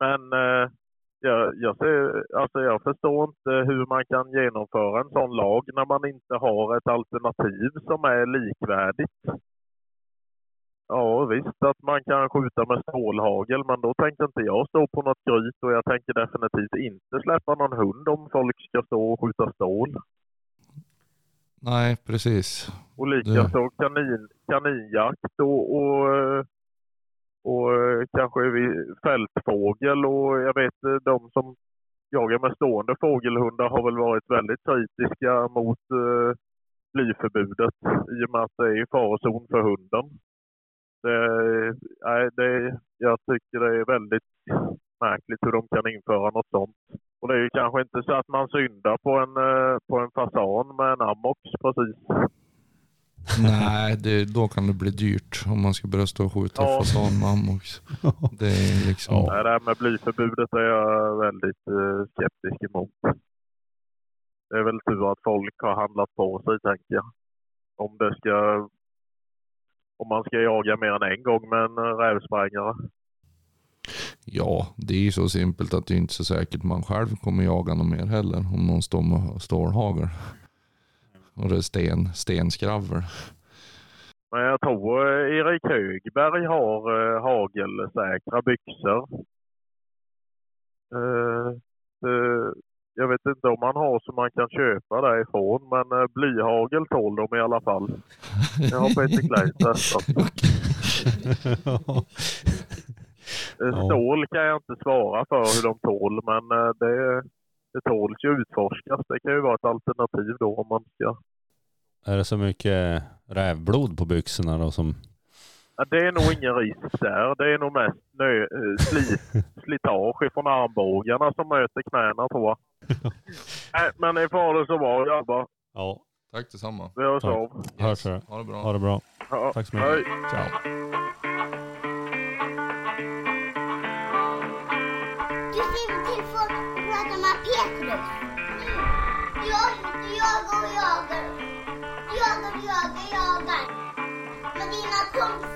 [SPEAKER 4] Men jag, jag, ser, alltså jag förstår inte hur man kan genomföra en sån lag när man inte har ett alternativ som är likvärdigt. Ja visst att man kan skjuta med stålhagel men då tänker inte jag stå på något gryt och jag tänker definitivt inte släppa någon hund om folk ska stå och skjuta stål.
[SPEAKER 3] Nej, precis.
[SPEAKER 4] Och likaså kanin, kaninjakt och, och, eh, och eh, kanske fältfågel och jag vet eh, de som jagar med stående fågelhundar har väl varit väldigt kritiska mot eh, blyförbudet i och med att det är i farozon för hunden. Det, nej, det, jag tycker det är väldigt märkligt hur de kan införa något sånt. Och det är ju kanske inte så att man syndar på en, eh, på en fasan med en ammox precis.
[SPEAKER 3] Nej, det, då kan det bli dyrt om man ska börja stå och skjuta
[SPEAKER 4] Ja.
[SPEAKER 3] fasanmam också. Det är liksom...
[SPEAKER 2] Ja.
[SPEAKER 4] Det här med blyförbudet är jag väldigt eh, skeptisk emot. Det är väl tur att folk har handlat på sig, tänker jag. Om det ska... Om man ska jaga mer än en gång med en eh, rävsprängare.
[SPEAKER 3] Ja, det är ju så simpelt att det är inte så säkert man själv kommer jaga något mer heller om någon står med stålhagel. Och det är sten, stenskravel.
[SPEAKER 4] Men jag tror eh, Erik Högberg har eh, hagelsäkra byxor. Eh, eh, jag vet inte om han har så man kan köpa därifrån, men eh, blyhagel tål de i alla fall. Jag har Peter Klein testat. Eh. Stål kan jag inte svara för hur de tål, men eh, det, det tåls ju utforskas. Det kan ju vara ett alternativ då om man ska...
[SPEAKER 2] Är det så mycket rävblod på byxorna då som...
[SPEAKER 4] Ja, det är nog ingen risk där. Det är nog mest nö, eh, sli, slitage från armbågarna som möter knäna tror jag. Nej, men ni får ha det så bra grabbar.
[SPEAKER 2] Ja,
[SPEAKER 3] Tack detsamma.
[SPEAKER 4] Vi hörs
[SPEAKER 2] Tack.
[SPEAKER 4] av.
[SPEAKER 2] hörs det.
[SPEAKER 3] Ha det bra.
[SPEAKER 2] Ha det bra.
[SPEAKER 4] Ja,
[SPEAKER 2] Tack så mycket.
[SPEAKER 4] hej.
[SPEAKER 2] Ciao.
[SPEAKER 5] Jag, du jagar och jagar. Du